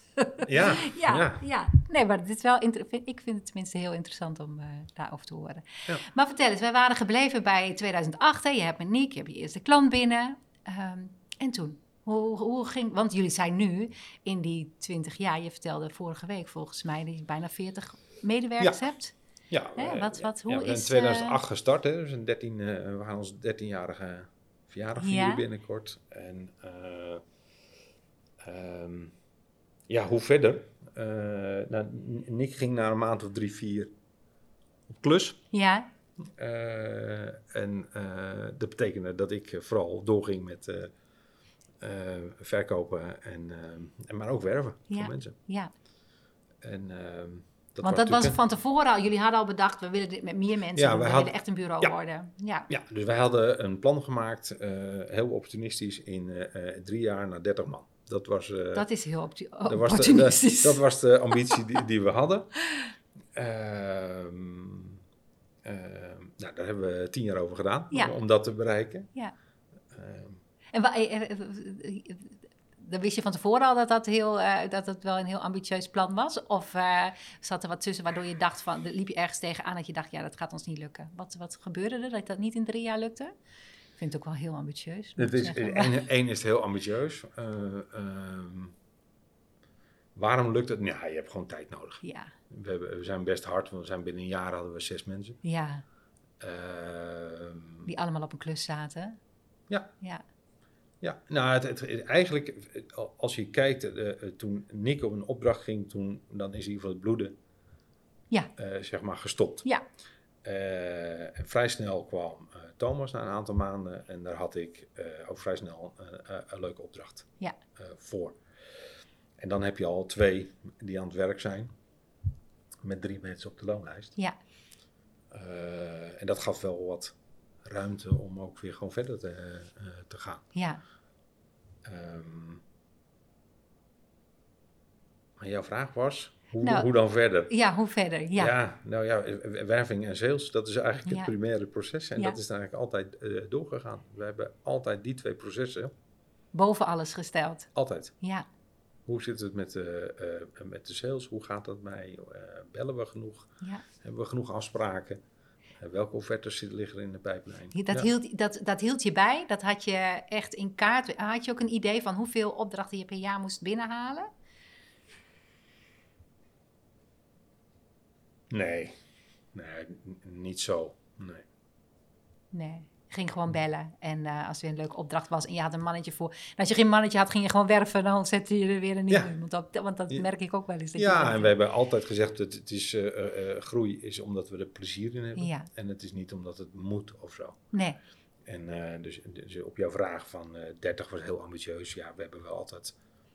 Ja, Ja, ja. ja. Nee, maar dit is wel ik vind het tenminste heel interessant om eh, daarover te horen. Ja. Maar vertel eens, wij waren gebleven bij 2008. Hè? Je hebt Monique, je hebt je eerste klant binnen. Ehm, en toen? Hoe, hoe ging, want jullie zijn nu in die 20 jaar, je vertelde vorige week volgens mij dat je bijna 40 medewerkers hebt. Ja, Hè, eh, wat- wat- hoe we zijn in 2008 gestart, hè, dus een 13, eh, we gaan ons 13-jarige verjaardag vieren binnenkort. En eh, ehm, ja, hoe verder? Eh, nou, Nick ging na een maand of drie, vier op klus. Ja, Eh, en eh, dat betekende dat ik vooral doorging met eh, eh, verkopen, en, en maar ook werven Ja. voor mensen. ja. En, ehm, dat want dat was van tevoren al. Jullie hadden al bedacht, we willen dit met meer mensen Ja, We hadden- willen echt een bureau Ja. worden. Ja, Ja, dus wij hadden een plan gemaakt, eh, heel opportunistisch, in eh, eh, drie jaar naar 30 man. Dat was, eh, dat is heel dat was, de, opportunistisch. de- dat was de ambitie die, die we hadden. Ehm, ehm, nou, daar hebben we tien jaar over gedaan Ja. om, om dat te bereiken. Ja. Ehm, En eh, eh, dan wist je van tevoren al dat dat, heel, dat het wel een heel ambitieus plan was? Of zat er wat tussen waardoor je dacht van, liep je ergens tegenaan dat je dacht, ja, dat gaat ons niet lukken? Wat, wat gebeurde er dat dat niet in drie jaar lukte? Ik vind het ook wel heel ambitieus. Het is, één, is het heel ambitieus. Eh, ehm, waarom lukt het? Ja, je hebt gewoon tijd nodig. Ja, We, hebben, we zijn best hard, want we zijn binnen een jaar hadden we zes mensen. ja, Ehm, die allemaal op een klus zaten. Ja. Ja, Ja, nou, het, het- het- eigenlijk, als je kijkt, eh, toen Nick op een opdracht ging, toen, dan is in ieder geval het bloeden, Ja. eh, zeg maar, gestopt. Ja. Eh, en vrij snel kwam eh, Thomas na een aantal maanden en daar had ik eh, ook vrij snel een leuke opdracht Ja. voor. En dan heb je al twee die aan het werk zijn, met drie mensen op de loonlijst. ja, en dat gaf wel wat ruimte om ook weer gewoon verder te, te gaan. ja. Ehm, maar jouw vraag was, hoe, Nou, hoe dan verder? Ja, hoe verder? Ja, nou ja, werving en sales, dat is eigenlijk het primaire proces. En dat is eigenlijk altijd eh, doorgegaan. We hebben altijd die twee processen, boven alles gesteld. altijd. Ja, Hoe zit het met, de eh, met de sales? Hoe gaat dat bij? eh, bellen we genoeg? ja. Hebben we genoeg afspraken? Eh, welke offertes zitten- liggen er in de pijplijn? Dat, Ja. hield, dat, dat hield je bij? Dat had je echt in kaart? Had je ook een idee van hoeveel opdrachten je per jaar moest binnenhalen? Nee, nee, niet zo. Nee. Nee. Ging gewoon bellen. En eh, als er weer een leuke opdracht was en je had een mannetje voor. En als je geen mannetje had, ging je gewoon werven. Dan zette je er weer een nieuwe Ja. iemand op. Want dat merk ik ook wel eens. dat Ja, en we hebben altijd gezegd dat het is, eh, eh, groei is omdat we er plezier in hebben. Ja. En het is niet omdat het moet of zo. Nee, En dus, dus op jouw vraag van eh 30 was heel ambitieus. Ja, we hebben wel altijd,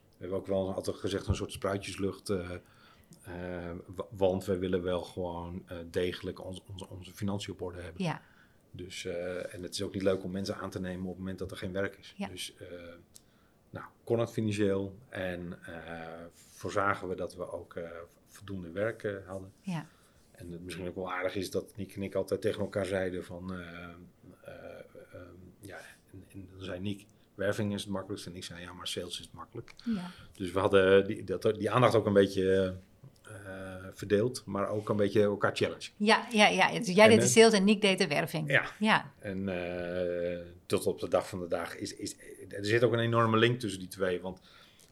we hebben ook wel altijd gezegd een soort spruitjeslucht. Eh, wa- want we willen wel gewoon eh, degelijk ons, onze, onze financiën op orde hebben. ja. Dus, eh, en het is ook niet leuk om mensen aan te nemen op het moment dat er geen werk is. Ja. Dus nou, kon het financieel en voorzagen we dat we ook voldoende werk hadden. ja. En het misschien ook wel aardig is dat Nick en ik altijd tegen elkaar zeiden van... eh, eh, eh, ja, en, en dan zei Nick, werving is het makkelijkst. En ik zei, ja, maar sales is het makkelijk. ja. Dus we hadden die, dat, die aandacht ook een beetje verdeeld, maar ook een beetje elkaar challenge. Ja, ja, ja. Dus jij En, deed de eh, sales en Nick deed de werving. Ja. Ja, En eh, tot op de dag van de dag is, is er zit ook een enorme link tussen die twee. Want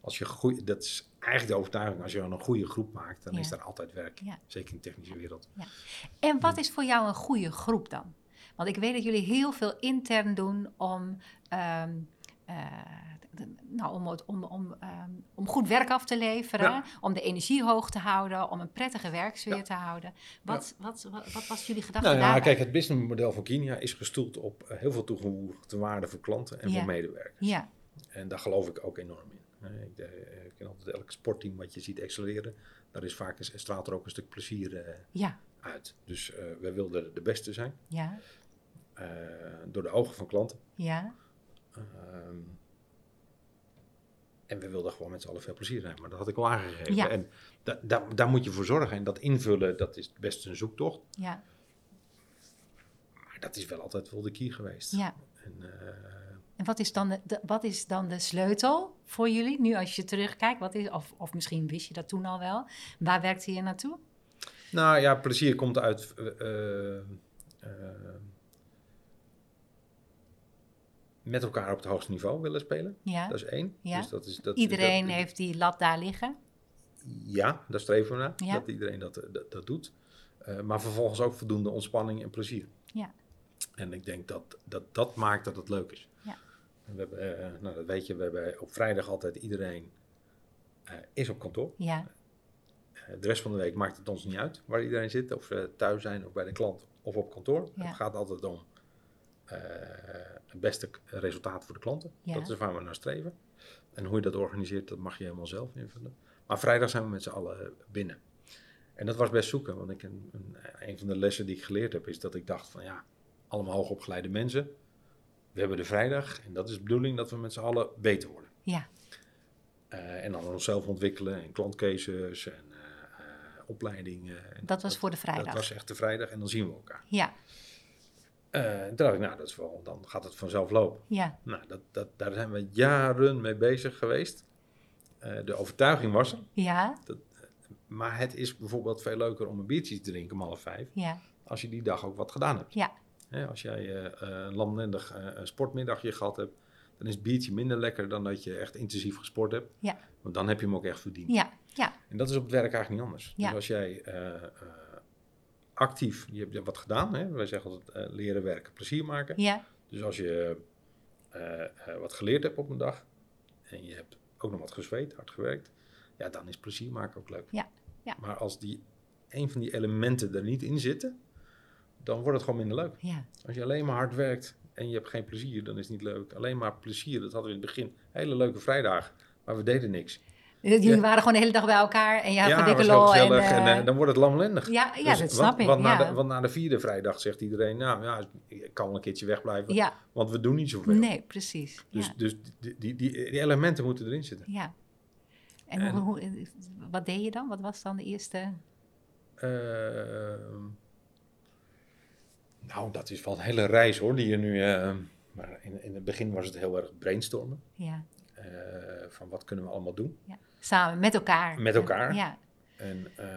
als je goeie, dat is eigenlijk de overtuiging, als je een goede groep maakt, dan Ja. is er altijd werk. Ja. Zeker in de technische wereld. En wat is voor jou een goede groep dan? Want ik weet dat jullie heel veel intern doen om, ehm, eh, nou, om, het- om, om, ehm, om goed werk af te leveren, Ja. om de energie hoog te houden, om een prettige werksfeer Ja. te houden. Wat, wat, wat, wat was jullie gedachte Nou ja, daarbij? kijk, het businessmodel van Kinia is gestoeld op eh, heel veel toegevoegde waarde voor klanten en Ja. voor medewerkers. Ja, En daar geloof ik ook enorm in. Eh, Ik, eh, ik ken altijd elk sportteam wat je ziet accelereren. Daar is vaak een, straalt er ook een stuk plezier eh, ja, uit. Dus eh wij wilden de beste zijn. ja, eh, door de ogen van klanten. ja, Ehm, en we wilden gewoon met z'n allen veel plezier hebben. Maar dat had ik al aangegeven. Ja. En da, da- daar moet je voor zorgen. En dat invullen, dat is best een zoektocht. ja, Maar dat is wel altijd wel de key geweest. ja. En, eh, En wat is, dan de, de- wat is dan de sleutel voor jullie, nu als je terugkijkt? Wat is, of, of misschien wist je dat toen al wel. Waar werkte je naartoe? nou ja, plezier komt uit... eh, eh, met elkaar op het hoogste niveau willen spelen. Ja. Dat is één. Ja. Dus dat is, dat, Iedereen dat- heeft die lat daar liggen. Ja, daar streven we naar. Ja. Dat iedereen dat, dat, dat doet. Eh, maar vervolgens ook voldoende ontspanning en plezier. Ja. En ik denk dat dat, dat maakt dat het leuk is. Ja. We hebben, eh, nou, dat weet je, we hebben op vrijdag altijd iedereen eh, is op kantoor. Ja, Eh, de rest van de week maakt het ons niet uit waar iedereen zit. Of ze thuis zijn of bij de klant of op kantoor. Ja. Het gaat altijd om eh, het beste resultaat voor de klanten. Ja. Dat is waar we naar streven. En hoe je dat organiseert, dat mag je helemaal zelf invullen. Maar vrijdag zijn we met z'n allen binnen. En dat was best zoeken, want ik, een, een, een van de lessen die ik geleerd heb, is dat ik dacht van ja, allemaal hoogopgeleide mensen. We hebben de vrijdag en dat is de bedoeling dat we met z'n allen beter worden. ja, Eh, en dan onszelf ontwikkelen en klantcases en eh, eh, opleidingen. En dat was voor de vrijdag. Dat was echt de vrijdag en dan zien we elkaar. Ja, Eh, toen dacht ik, nou, dat is wel, dan gaat het vanzelf lopen. ja, Nou, dat, dat, daar zijn we jaren mee bezig geweest. Eh, de overtuiging was er. ja, Maar het is bijvoorbeeld veel leuker om een biertje te drinken om half vijf. ja, Als je die dag ook wat gedaan hebt. ja, Hè, als jij eh, eh, een lamlendig eh, een sportmiddagje gehad hebt. Dan is het biertje minder lekker dan dat je echt intensief gesport hebt. Ja. Want dan heb je hem ook echt verdiend. ja, ja, En dat is op het werk eigenlijk niet anders. Ja. Dus als jij eh, eh, actief, je hebt wat gedaan. Hè? Wij zeggen altijd eh, leren werken, plezier maken. ja, Dus als je eh, eh, wat geleerd hebt op een dag en je hebt ook nog wat gezweet, hard gewerkt, ja, dan is plezier maken ook leuk. Ja, ja. Maar als die, een van die elementen er niet in zitten, dan wordt het gewoon minder leuk. ja, Als je alleen maar hard werkt en je hebt geen plezier, dan is het niet leuk. Alleen maar plezier, dat hadden we in het begin. Hele leuke vrijdagen, maar we deden niks. Jullie Ja. waren gewoon de hele dag bij elkaar en je had ja, dikke lol. En, en, eh, eh, dan wordt het lamlendig. ja, ja Dus dat want- snap ik. Want, na de, want na de vierde vrijdag zegt iedereen, nou ja, ik kan wel een keertje wegblijven, ja, want we doen niet zoveel. nee, precies. Dus, dus die, die, die, die elementen moeten erin zitten. ja. En, en- Hoe, hoe, wat deed je dan? Wat was dan de eerste? Ehm, nou, dat is wel een hele reis hoor, die je nu... eh, maar in, in het begin was het heel erg brainstormen. Ja, van wat kunnen we allemaal doen. ja. Samen, met elkaar. Met elkaar. Ja, En eh,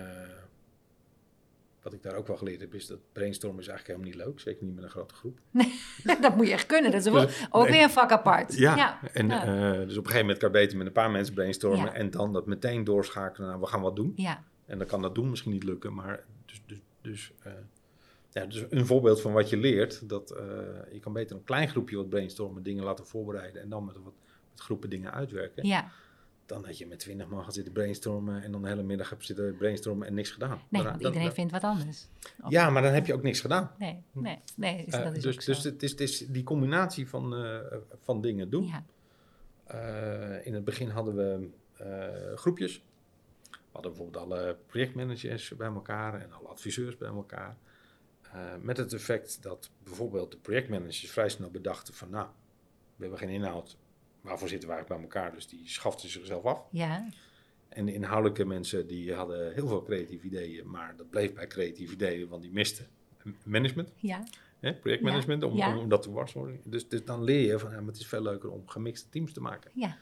wat ik daar ook wel geleerd heb, is dat brainstormen is eigenlijk helemaal niet leuk. Zeker niet met een grote groep. dat moet je echt kunnen. Dat is wel- Dus- ook nee. weer een vak apart. Ja, en ja. eh, dus op een gegeven moment kan je beter met een paar mensen brainstormen. Ja. En dan dat meteen doorschakelen naar we gaan wat doen. ja, En dan kan dat doen misschien niet lukken, maar dus, dus, dus, eh, ja, dus een voorbeeld van wat je leert, dat je kan beter een klein groepje wat brainstormen, dingen laten voorbereiden en dan met wat met groepen dingen uitwerken. ja. Dan dat je met twintig man gaat zitten brainstormen en dan de hele middag hebt zitten brainstormen en niks gedaan. Nee, Dan- want iedereen vindt wat anders. Of- Ja, maar dan heb je ook niks gedaan. Nee, nee, nee. Is, Eh, dat is dus dus het, is, het is die combinatie van, eh, van dingen doen. ja, Eh, in het begin hadden we groepjes. We hadden bijvoorbeeld alle projectmanagers bij elkaar en alle adviseurs bij elkaar. Met het effect dat bijvoorbeeld de projectmanagers vrij snel bedachten van nou, we hebben geen inhoud. Waarvoor zitten we eigenlijk bij elkaar? Dus die schaften zichzelf af. ja, En de inhoudelijke mensen die hadden heel veel creatieve ideeën, maar dat bleef bij creatieve ideeën, want die misten management. ja, Hè, projectmanagement, om, Ja. om, dat te worden. Dus, dus dan leer je van, ja, maar het is veel leuker om gemixte teams te maken. ja,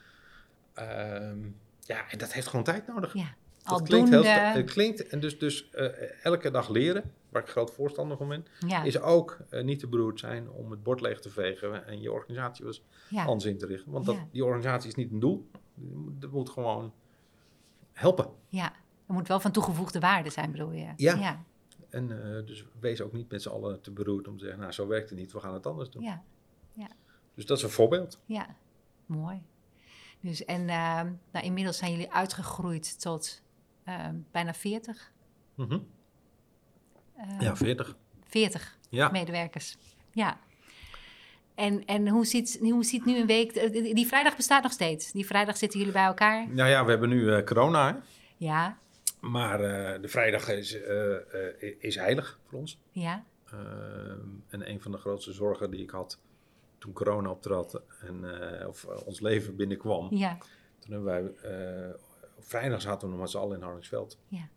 Ehm, ja, en dat heeft gewoon tijd nodig. ja. Dat klinkt heel, klinkt, en dus, dus eh, elke dag leren, waar ik groot voorstander van ben, ja, is ook eh, niet te beroerd zijn om het bord leeg te vegen en je organisatie was ja, anders in te richten. Want dat, Ja. die organisatie is niet een doel, dat moet gewoon helpen. ja. Er moet wel van toegevoegde waarde zijn, bedoel je? Ja. ja, En eh, dus wees ook niet met z'n allen te beroerd om te zeggen, nou zo werkt het niet, we gaan het anders doen. ja, Dus dat is een voorbeeld. ja. Mooi. Dus en ehm, nou, inmiddels zijn jullie uitgegroeid tot ehm, bijna 40, Mhm. ehm, Ja, 40. 40 Ja. medewerkers. Ja. En, en hoe, ziet, hoe ziet nu een week... eh, Die vrijdag bestaat nog steeds. Die vrijdag zitten jullie bij elkaar. Nou ja, we hebben nu eh, corona, hè? Ja, maar eh, de vrijdag is, eh, eh, is heilig voor ons. ja, Ehm, en een van de grootste zorgen die ik had toen corona optrad en eh, of eh, ons leven binnenkwam. ja, Toen hebben wij, eh, op vrijdag zaten we nog met z'n allen in Hardingsveld. Ja.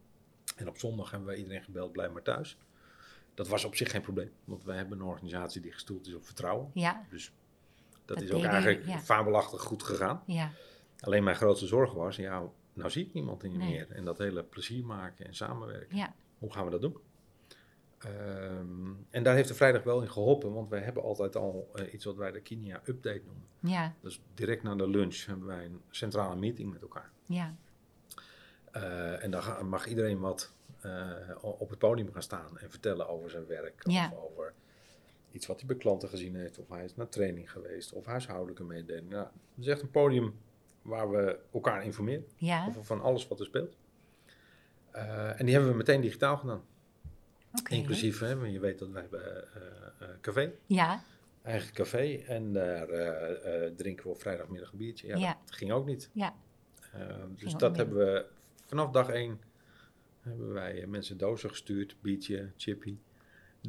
En op zondag hebben wij iedereen gebeld, blijf maar thuis. Dat was op zich geen probleem, want wij hebben een organisatie die gestoeld is op vertrouwen. ja, Dus dat, Dat is ook eigenlijk ja. fabelachtig goed gegaan. ja, Alleen mijn grootste zorg was, ja, nou zie ik niemand niet Nee. meer. En dat hele plezier maken en samenwerken. ja, Hoe gaan we dat doen? Ehm, en daar heeft de vrijdag wel in geholpen, want wij hebben altijd al eh, iets wat wij de Kinia Update noemen. Ja, Dus direct na de lunch hebben wij een centrale meeting met elkaar. ja, Eh, en dan mag iedereen wat eh, op het podium gaan staan en vertellen over zijn werk. Ja. Of over iets wat hij bij klanten gezien heeft. Of hij is naar training geweest. Of huishoudelijke mededelingen. Ja, het is echt een podium waar we elkaar informeren ja. over van alles wat er speelt. Eh, en die hebben we meteen digitaal gedaan. Inclusief, hè, want je weet dat wij hebben café, Ja, eigen café. En daar drinken we op vrijdagmiddag een biertje. Ja, Ja. dat ging ook niet. ja, Uh, dus dat hebben we vanaf dag één hebben wij eh, mensen dozen gestuurd, biertje, chippy.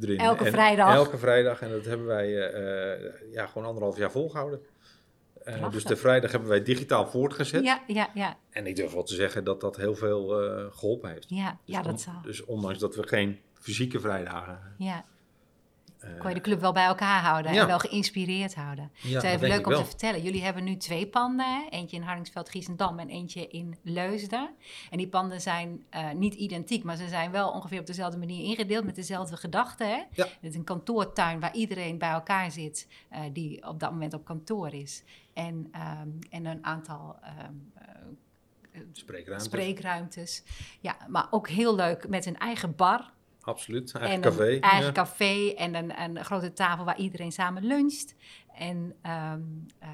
Erin. Elke En vrijdag. Elke vrijdag. En dat hebben wij eh, eh, ja, gewoon anderhalf jaar volgehouden. Eh, dus de vrijdag hebben wij digitaal voortgezet. ja, ja, ja, En ik durf wel te zeggen dat dat heel veel eh, geholpen heeft. ja, Dus, ja, dat zal. dus ondanks dat we geen fysieke vrijdagen Ja, kon je de club wel bij elkaar houden Ja. en wel geïnspireerd houden. ja, Het is dat even leuk om wel. te vertellen. Jullie hebben nu twee panden. Eentje in Hardingsveld, Giesendam en eentje in Leusden. En die panden zijn eh, niet identiek, maar ze zijn wel ongeveer op dezelfde manier ingedeeld met dezelfde gedachten. Hè? Ja. Het is een kantoortuin waar iedereen bij elkaar zit eh, die op dat moment op kantoor is. En, ehm, en een aantal ehm, eh, Spreekruimte. spreekruimtes. Ja, maar ook heel leuk met een eigen bar. Absoluut. Eigen en café. een eigen ja. café en een, een grote tafel waar iedereen samen luncht. En ehm, eh,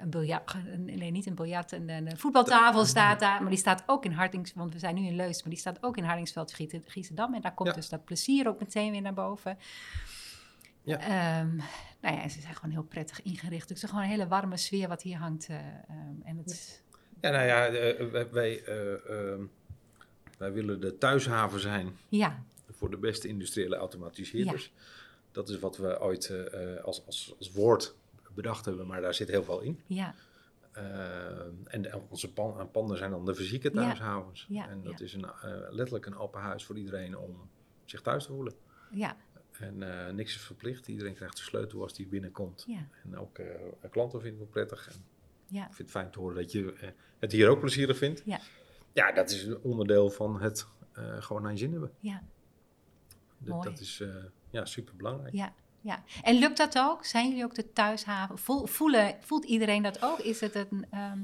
een biljart, nee niet een biljart, een, een voetbaltafel staat daar. Maar die staat ook in Hartings, want we zijn nu in Leus, maar die staat ook in Hardingsveld, Gieten- Giesendam. En daar komt Ja. dus dat plezier ook meteen weer naar boven. Ja. Ehm, nou ja, en ze zijn gewoon heel prettig ingericht. Dus het is gewoon een hele warme sfeer wat hier hangt. eh, ehm, en het is, Ja, nou ja, eh, wij, wij willen de thuishaven zijn ja, voor de beste industriële automatiseerders. Dat is wat we ooit eh, als, als, als woord bedacht hebben, maar daar zit heel veel in. ja, Eh, en onze pan, panden zijn dan de fysieke thuishavens. Ja, en dat is een, eh, letterlijk een open huis voor iedereen om zich thuis te voelen. ja, En niks is verplicht. Iedereen krijgt de sleutel als die binnenkomt. ja, En ook klanten vinden het prettig. En ja. ik vind het fijn te horen dat je het hier ook plezierig vindt. Ja. Ja, dat is een onderdeel van het eh, gewoon naar je zin hebben. Ja. Dat, Mooi. dat is eh, ja, super belangrijk. Ja, ja. En lukt dat ook? Zijn jullie ook de thuishaven? Voel, voelen, voelt iedereen dat ook? Is het een, ehm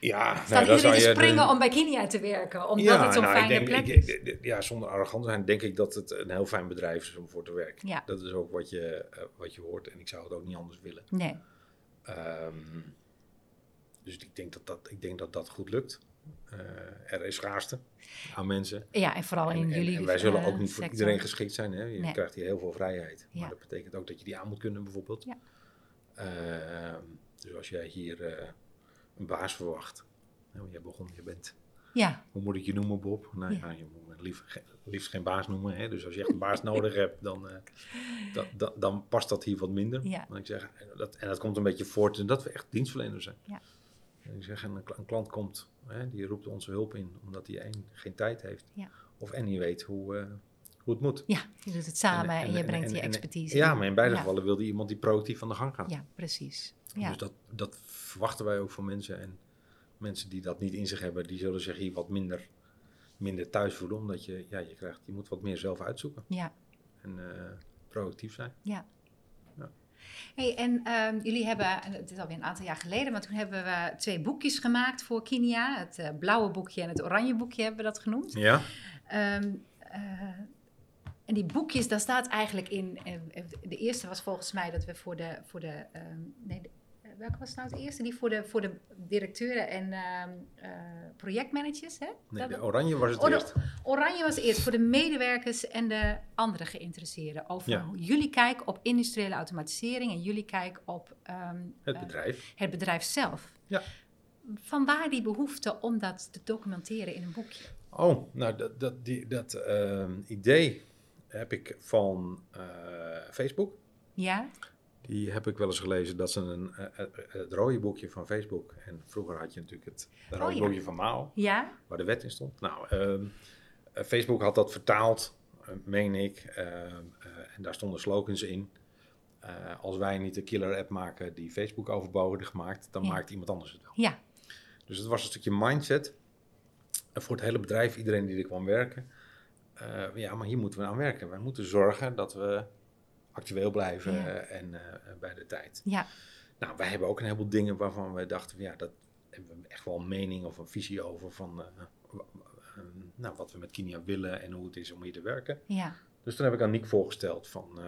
Ja, staat nou, iedereen te je springen de- om bij Kinia te werken? Omdat het zo'n nou, fijne denk- plek ik- is? ja, zonder arrogant te zijn, denk ik dat het een heel fijn bedrijf is om voor te werken. Ja. Dat is ook wat je, eh, wat je hoort en ik zou het ook niet anders willen. Nee, Ehm, dus ik denk dat dat, ik denk dat, dat goed lukt. Eh, er is schaarste aan mensen. ja, en vooral in En, jullie en wij zullen eh, ook niet voor sector. iedereen geschikt zijn. Hè? Je Nee. krijgt hier heel veel vrijheid. Ja. Maar dat betekent ook dat je die aan moet kunnen bijvoorbeeld. Ja. Ehm, dus als jij hier eh, een baas verwacht. Nou, jij begon, je bent, Ja, hoe moet ik je noemen Bob? Nou Ja. je moet ge- liefst geen baas noemen. Hè? Dus als je echt een baas nodig hebt, dan, eh, dan past dat hier wat minder. Ja. Ik zeg, en, dat, en dat komt een beetje voort in dat we echt dienstverleners zijn. Ja. Ik zeg, een, een klant komt, hè, die roept onze hulp in, omdat hij één, geen tijd heeft. Ja. Of en niet weet hoe, eh, hoe het moet. ja, je doet het samen en, En- je en- brengt en- je expertise. Ja, maar in beide Ja. gevallen wilde iemand die proactief aan de gang gaat. Ja, precies. Ja, Dus dat, dat verwachten wij ook van mensen. En mensen die dat niet in zich hebben, die zullen zich hier wat minder, minder thuis voelen. Omdat je, ja, je, krijgt, je moet wat meer zelf uitzoeken ja. en eh, proactief zijn. Ja. Hey, en ehm, jullie hebben, en het is alweer een aantal jaar geleden, maar toen hebben we twee boekjes gemaakt voor Kinia. Het eh, blauwe boekje en het oranje boekje hebben we dat genoemd. Ja? Ehm, eh, en die boekjes, daar staat eigenlijk in. eh, de eerste was volgens mij dat we voor de. Voor de ehm, nee, welke was nou het eerste? Die voor de, voor de directeuren en ehm, eh, projectmanagers. Hè? Nee, de oranje was het Oh, eerst. Oranje was eerst voor de medewerkers en de andere geïnteresseerden. Over Ja. hoe jullie kijk op industriële automatisering en jullie kijk op ehm, Het eh, bedrijf. het bedrijf zelf. Ja. Vanwaar die behoefte om dat te documenteren in een boekje? Oh, nou dat, dat, die, dat ehm, idee heb ik van eh, Facebook. Ja? Die heb ik wel eens gelezen. Dat ze een, eh, eh, het rode boekje van Facebook. En vroeger had je natuurlijk het rode Oh, ja. boekje van Mao. Ja? waar de wet in stond. Nou, ehm, eh, Facebook had dat vertaald, eh, meen ik, ehm, eh, en daar stonden slogans in. Eh, als wij niet de killer app maken die Facebook overbodig maakt, dan Ja. maakt iemand anders het wel. Ja. Dus het was een stukje mindset eh, voor het hele bedrijf, iedereen die er kwam werken. eh, ja, maar hier moeten we aan werken. Wij moeten zorgen dat we actueel blijven Ja. eh, en eh, bij de tijd. Ja, Nou, wij hebben ook een heleboel dingen waarvan we dachten, van, ja, dat hebben we echt wel een mening of een visie over van eh, nou, wat we met Kinia willen en hoe het is om hier te werken. ja, Dus toen heb ik aan Nick voorgesteld van,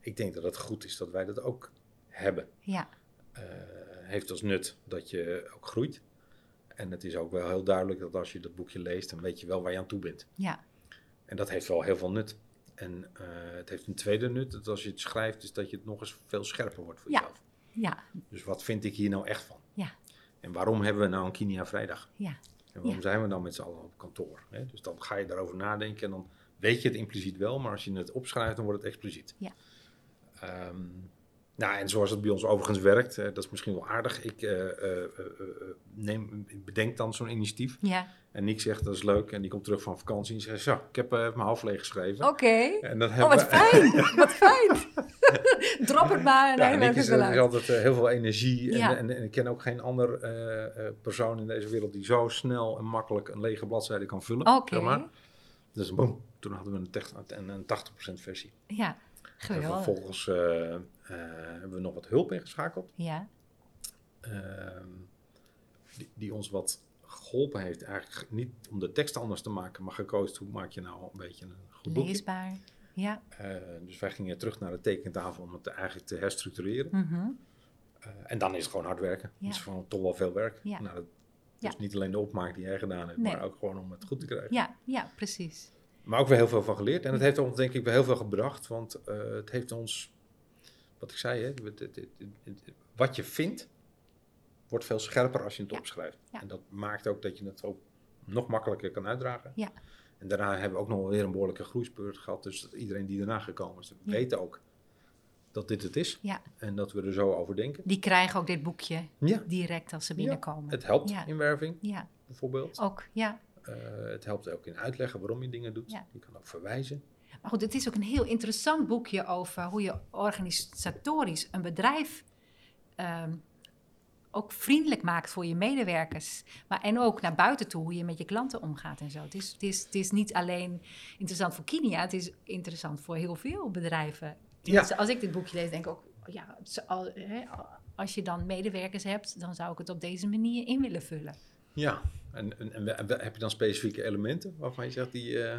ik denk dat het goed is dat wij dat ook hebben. ja, heeft als nut dat je ook groeit. En het is ook wel heel duidelijk dat als je dat boekje leest, dan weet je wel waar je aan toe bent. ja, En dat heeft wel heel veel nut. En eh, het heeft een tweede nut, dat als je het schrijft, is dat je het nog eens veel scherper wordt voor Ja. jezelf. ja, Dus wat vind ik hier nou echt van? Ja. En waarom hebben we nou een Kinia vrijdag? ja, En waarom Ja. zijn we dan met z'n allen op kantoor? Hè? Dus dan ga je daarover nadenken en dan weet je het impliciet wel, maar als je het opschrijft, dan wordt het expliciet. Ja. Ehm, nou, en zoals het bij ons overigens werkt, eh, dat is misschien wel aardig. Ik eh, eh, neem, bedenk dan zo'n initiatief. ja. En Nick zegt dat is leuk. En die komt terug van vakantie en zegt: Zo, ik heb mijn half leeg geschreven. Oké. En dan Oh, wat fijn. Wat fijn. Drop het maar en Ja, Nick is, er altijd heel veel energie. En, Ja. en, en ik ken ook geen ander persoon in deze wereld die zo snel en makkelijk een lege bladzijde kan vullen. Oké. zeg maar. Dus boom, toen hadden we een, een, een 80% versie. Ja, En vervolgens eh, eh, hebben we nog wat hulp ingeschakeld. Ja, ehm, die, die ons wat geholpen heeft. Eigenlijk niet om de tekst anders te maken, maar gekozen hoe maak je nou een beetje een goed boekje. leesbaar. Ja. Eh, dus wij gingen terug naar de tekentafel om het eigenlijk te herstructureren. mhm. En dan is het gewoon hard werken. Ja. Het is gewoon toch wel veel werk. Ja. Nou, Ja. Dus niet alleen de opmaak die jij gedaan hebt, Nee. maar ook gewoon om het goed te krijgen. Ja, ja, precies. Maar ook weer heel veel van geleerd. En het heeft ons denk ik wel heel veel gebracht. Want eh, het heeft ons, wat ik zei, hè, wat je vindt, wordt veel scherper als je het Ja. opschrijft. Ja. En dat maakt ook dat je het ook nog makkelijker kan uitdragen. Ja. En daarna hebben we ook nog wel weer een behoorlijke groeispurt gehad. Dus dat iedereen die daarna gekomen is, Ja. weet ook dat dit het is. Ja. En dat we er zo over denken. Die krijgen ook dit boekje Ja, direct als ze binnenkomen. het helpt Ja. in werving Ja, bijvoorbeeld. ook. Ja. Eh, het helpt ook in uitleggen waarom je dingen doet. Ja. Je kan ook verwijzen. Maar goed, het is ook een heel interessant boekje over hoe je organisatorisch een bedrijf ehm, ook vriendelijk maakt voor je medewerkers. Maar, en ook naar buiten toe, hoe je met je klanten omgaat en zo. Het is, het is, het is niet alleen interessant voor Kinia, het is interessant voor heel veel bedrijven. Ja. Dus als ik dit boekje lees, denk ik ook, ja, als je dan medewerkers hebt, dan zou ik het op deze manier in willen vullen. Ja, en, en, heb je dan specifieke elementen waarvan je zegt die... eh,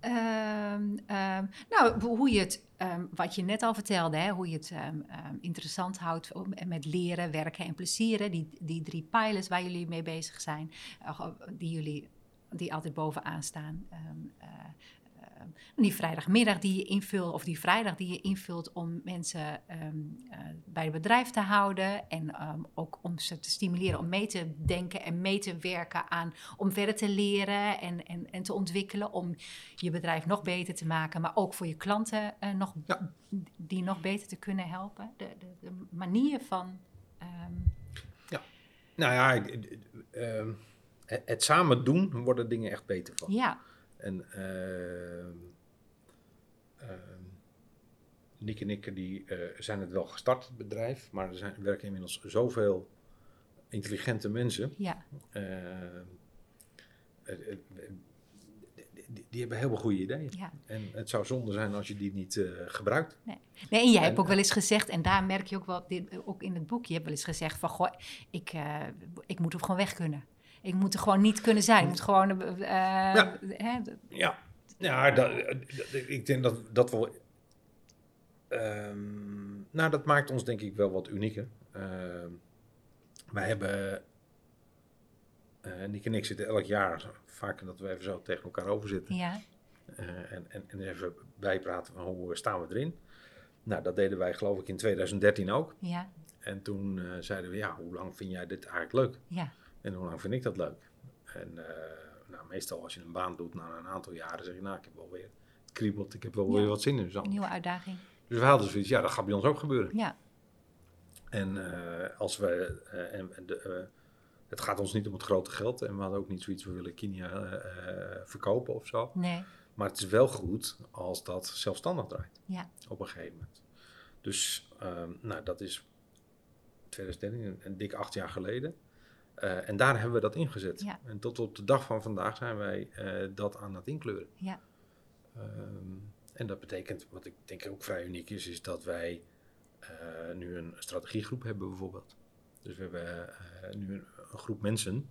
Ehm, ehm, nou, hoe je het, ehm, wat je net al vertelde, hè, hoe je het interessant houdt om- met leren, werken en plezieren. Die, die drie pijlers waar jullie mee bezig zijn, eh, die jullie die altijd bovenaan staan. Eh, die vrijdagmiddag die je invult, of die vrijdag die je invult om mensen ehm, eh, bij het bedrijf te houden. En ehm, ook om ze te stimuleren om mee te denken en mee te werken aan om verder te leren en, en, en te ontwikkelen. Om je bedrijf nog beter te maken, maar ook voor je klanten eh, nog, Ja. die nog beter te kunnen helpen. De, de, de manier van. ehm, nou ja, ik- ehm, het, het samen doen worden dingen echt beter van. ja, En ehm ehm, Nick en ik die, eh, zijn het wel gestart, het bedrijf. Maar er zijn, er werken inmiddels zoveel intelligente mensen. ja, ehm, eh, eh, die, die- hebben heel veel goede ideeën. ja. En het zou zonde zijn als je die niet eh, gebruikt. Nee, en jij En- hebt ook wel eens gezegd, en daar merk je ook wel, dit, ook in het boek, je hebt wel eens gezegd van, goh, ik, eh, ik moet er gewoon weg kunnen. Ik moet er gewoon niet kunnen zijn. Ik moet gewoon, eh, Ja. hè, Ja, ja dat, ik denk dat dat wel. ehm, nou, dat maakt ons denk ik wel wat unieker. Ehm, wij hebben. eh Nick en ik zitten elk jaar vaker dat we even zo tegen elkaar over zitten. ja, eh, en, en, en even bijpraten van hoe staan we erin. Nou, dat deden wij geloof ik in 2013 ook. ja, En toen zeiden we, ja, hoe lang vind jij dit eigenlijk leuk? ja, En hoe lang vind ik dat leuk? En eh, nou, meestal als je een baan doet na een aantal jaren, zeg je, nou, ik heb wel weer, het kriebelt, ik heb wel Ja. weer wat zin in. Zo. een nieuwe uitdaging. Dus we hadden zoiets, ja, dat gaat bij ons ook gebeuren. Ja, En eh, als we, eh, en, de, het gaat ons niet om het grote geld en we hadden ook niet zoiets, we willen eh, verkopen of zo. nee, Maar het is wel goed als dat zelfstandig draait ja, op een gegeven moment. Dus, ehm, nou, dat is 2013, een, een dik acht jaar geleden. Eh, en daar hebben we dat ingezet. Ja. En tot op de dag van vandaag zijn wij eh, dat aan het inkleuren. Ja. Ehm, en dat betekent, wat ik denk ook vrij uniek is, is dat wij eh, nu een strategiegroep hebben bijvoorbeeld. Dus we hebben nu een, een groep mensen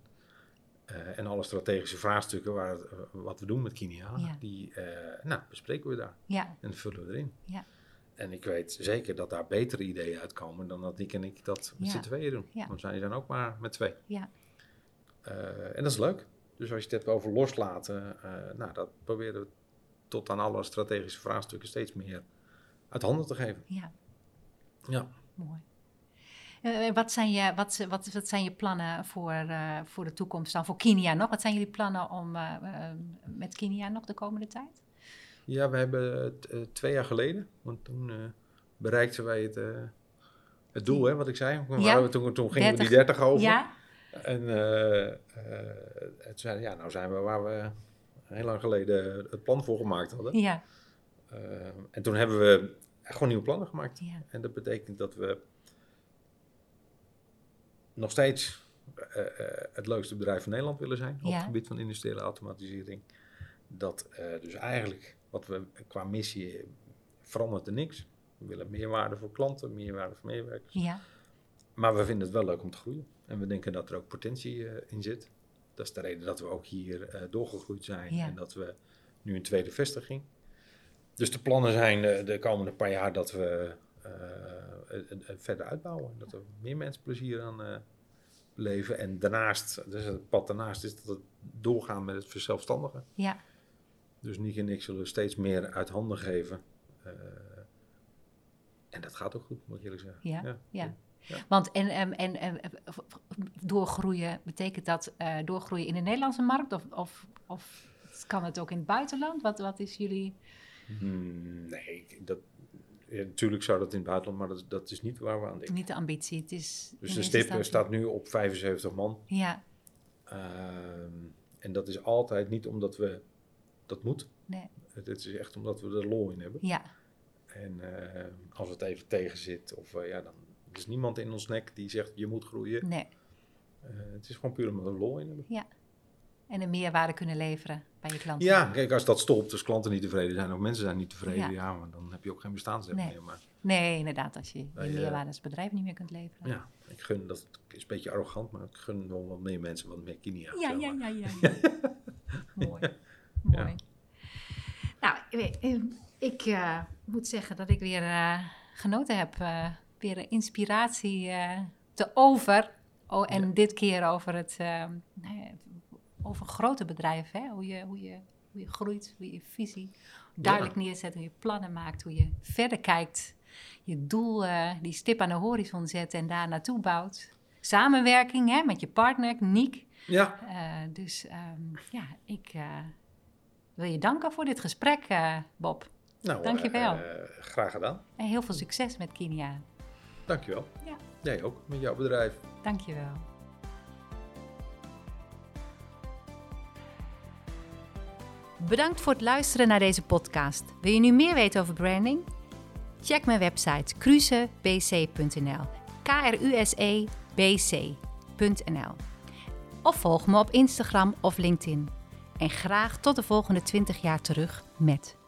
en alle strategische vraagstukken waar, wat we doen met Kinia, Ja. die nou, bespreken we daar Ja. en vullen we erin. Ja. En ik weet zeker dat daar betere ideeën uitkomen dan dat Nick en ik dat met Ja. z'n tweeën doen. Ja. Want wij zijn ook maar met twee. Ja. Eh, en dat is leuk. Dus als je het hebt over loslaten, eh, nou, dat proberen we tot aan alle strategische vraagstukken steeds meer uit handen te geven. Ja. Ja. Mooi. Eh, wat, zijn je, wat, wat, wat zijn je plannen voor, voor de toekomst dan? Voor Kinia nog? Wat zijn jullie plannen om met Kinia nog de komende tijd? Ja, we hebben het eh, twee jaar geleden, want toen eh, bereikten wij het, eh, het doel, hè, wat ik zei. Toen, Ja, waren we- toen, toen gingen we die 30. 30 over. Ja? En toen zeiden ja, nou zijn we waar we heel lang geleden het plan voor gemaakt hadden. Ja. En toen hebben we gewoon nieuwe plannen gemaakt. Ja. En dat betekent dat we nog steeds het leukste bedrijf van Nederland willen zijn op Ja. het gebied van industriële automatisering. Dat dus eigenlijk wat we qua missie verandert er niks. We willen meerwaarde voor klanten, meerwaarde voor medewerkers. Ja. Maar we vinden het wel leuk om te groeien. En we denken dat er ook potentie eh, in zit. Dat is de reden dat we ook hier eh, doorgegroeid zijn Ja. en dat we nu een tweede vestiging. Dus de plannen zijn eh, de komende paar jaar dat we eh, verder uitbouwen. Dat er meer mensen plezier aan eh beleven. En daarnaast, dus het pad daarnaast is dat het doorgaan met het verzelfstandigen. Ja. Dus Nick en ik zullen steeds meer uit handen geven. Eh, en dat gaat ook goed, moet ik eerlijk zeggen. Ja, ja. Ja. Want en, en, en, en eh, doorgroeien, betekent dat eh, doorgroeien in de Nederlandse markt? Of, of, of kan het ook in het buitenland? Wat, wat is jullie... Hmm, nee, dat, ja, natuurlijk zou dat in het buitenland, maar dat, dat is niet waar we aan denken. Niet de ambitie, het is... Dus de stip staat nu op 75 man. Ja, Ehm, en dat is altijd niet omdat we dat moet. nee, Het, het is echt omdat we er lol in hebben. ja, En eh, als het even tegen zit, of eh, ja, dan er is niemand in ons nek die zegt je moet groeien. nee. Eh, het is gewoon puur omdat we er lol in hebben. En een meerwaarde kunnen leveren bij je klanten. Ja, kijk, als dat stopt, dus klanten niet tevreden zijn of mensen zijn niet tevreden, Ja. ja, maar dan heb je ook geen bestaansrecht Nee. meer. Maar Nee, inderdaad, als je je meerwaarde als bedrijf niet meer kunt leveren. ja, ik gun, dat is een beetje arrogant, maar ik gun wel wat meer mensen wat meer kinia. Ja, ja, ja, ja. ja. Mooi. Mooi. Nou, eh, eh, ik eh, moet zeggen dat ik weer genoten heb. weer een inspiratie te over. Oh, en Ja. dit keer over het over grote bedrijven. Hè? Hoe, je, hoe, je, hoe je groeit, hoe je je visie duidelijk neerzet. Hoe je plannen maakt, hoe je verder kijkt. Je doel, die stip aan de horizon zet en daar naartoe bouwt. Samenwerking hè, met je partner, Niek. Ja, dus ehm, ja, ik wil je danken voor dit gesprek, eh, Bob. nou, Dankjewel. eh, graag gedaan. En heel veel succes met Kinia. Dankjewel. Ja. Jij ook, met jouw bedrijf. Dankjewel. Bedankt voor het luisteren naar deze podcast. Wil je nu meer weten over branding? Check mijn website krusebc.nl k-r-u-s-e-b-c.nl Of volg me op Instagram of LinkedIn. En graag tot de volgende 20 jaar terug met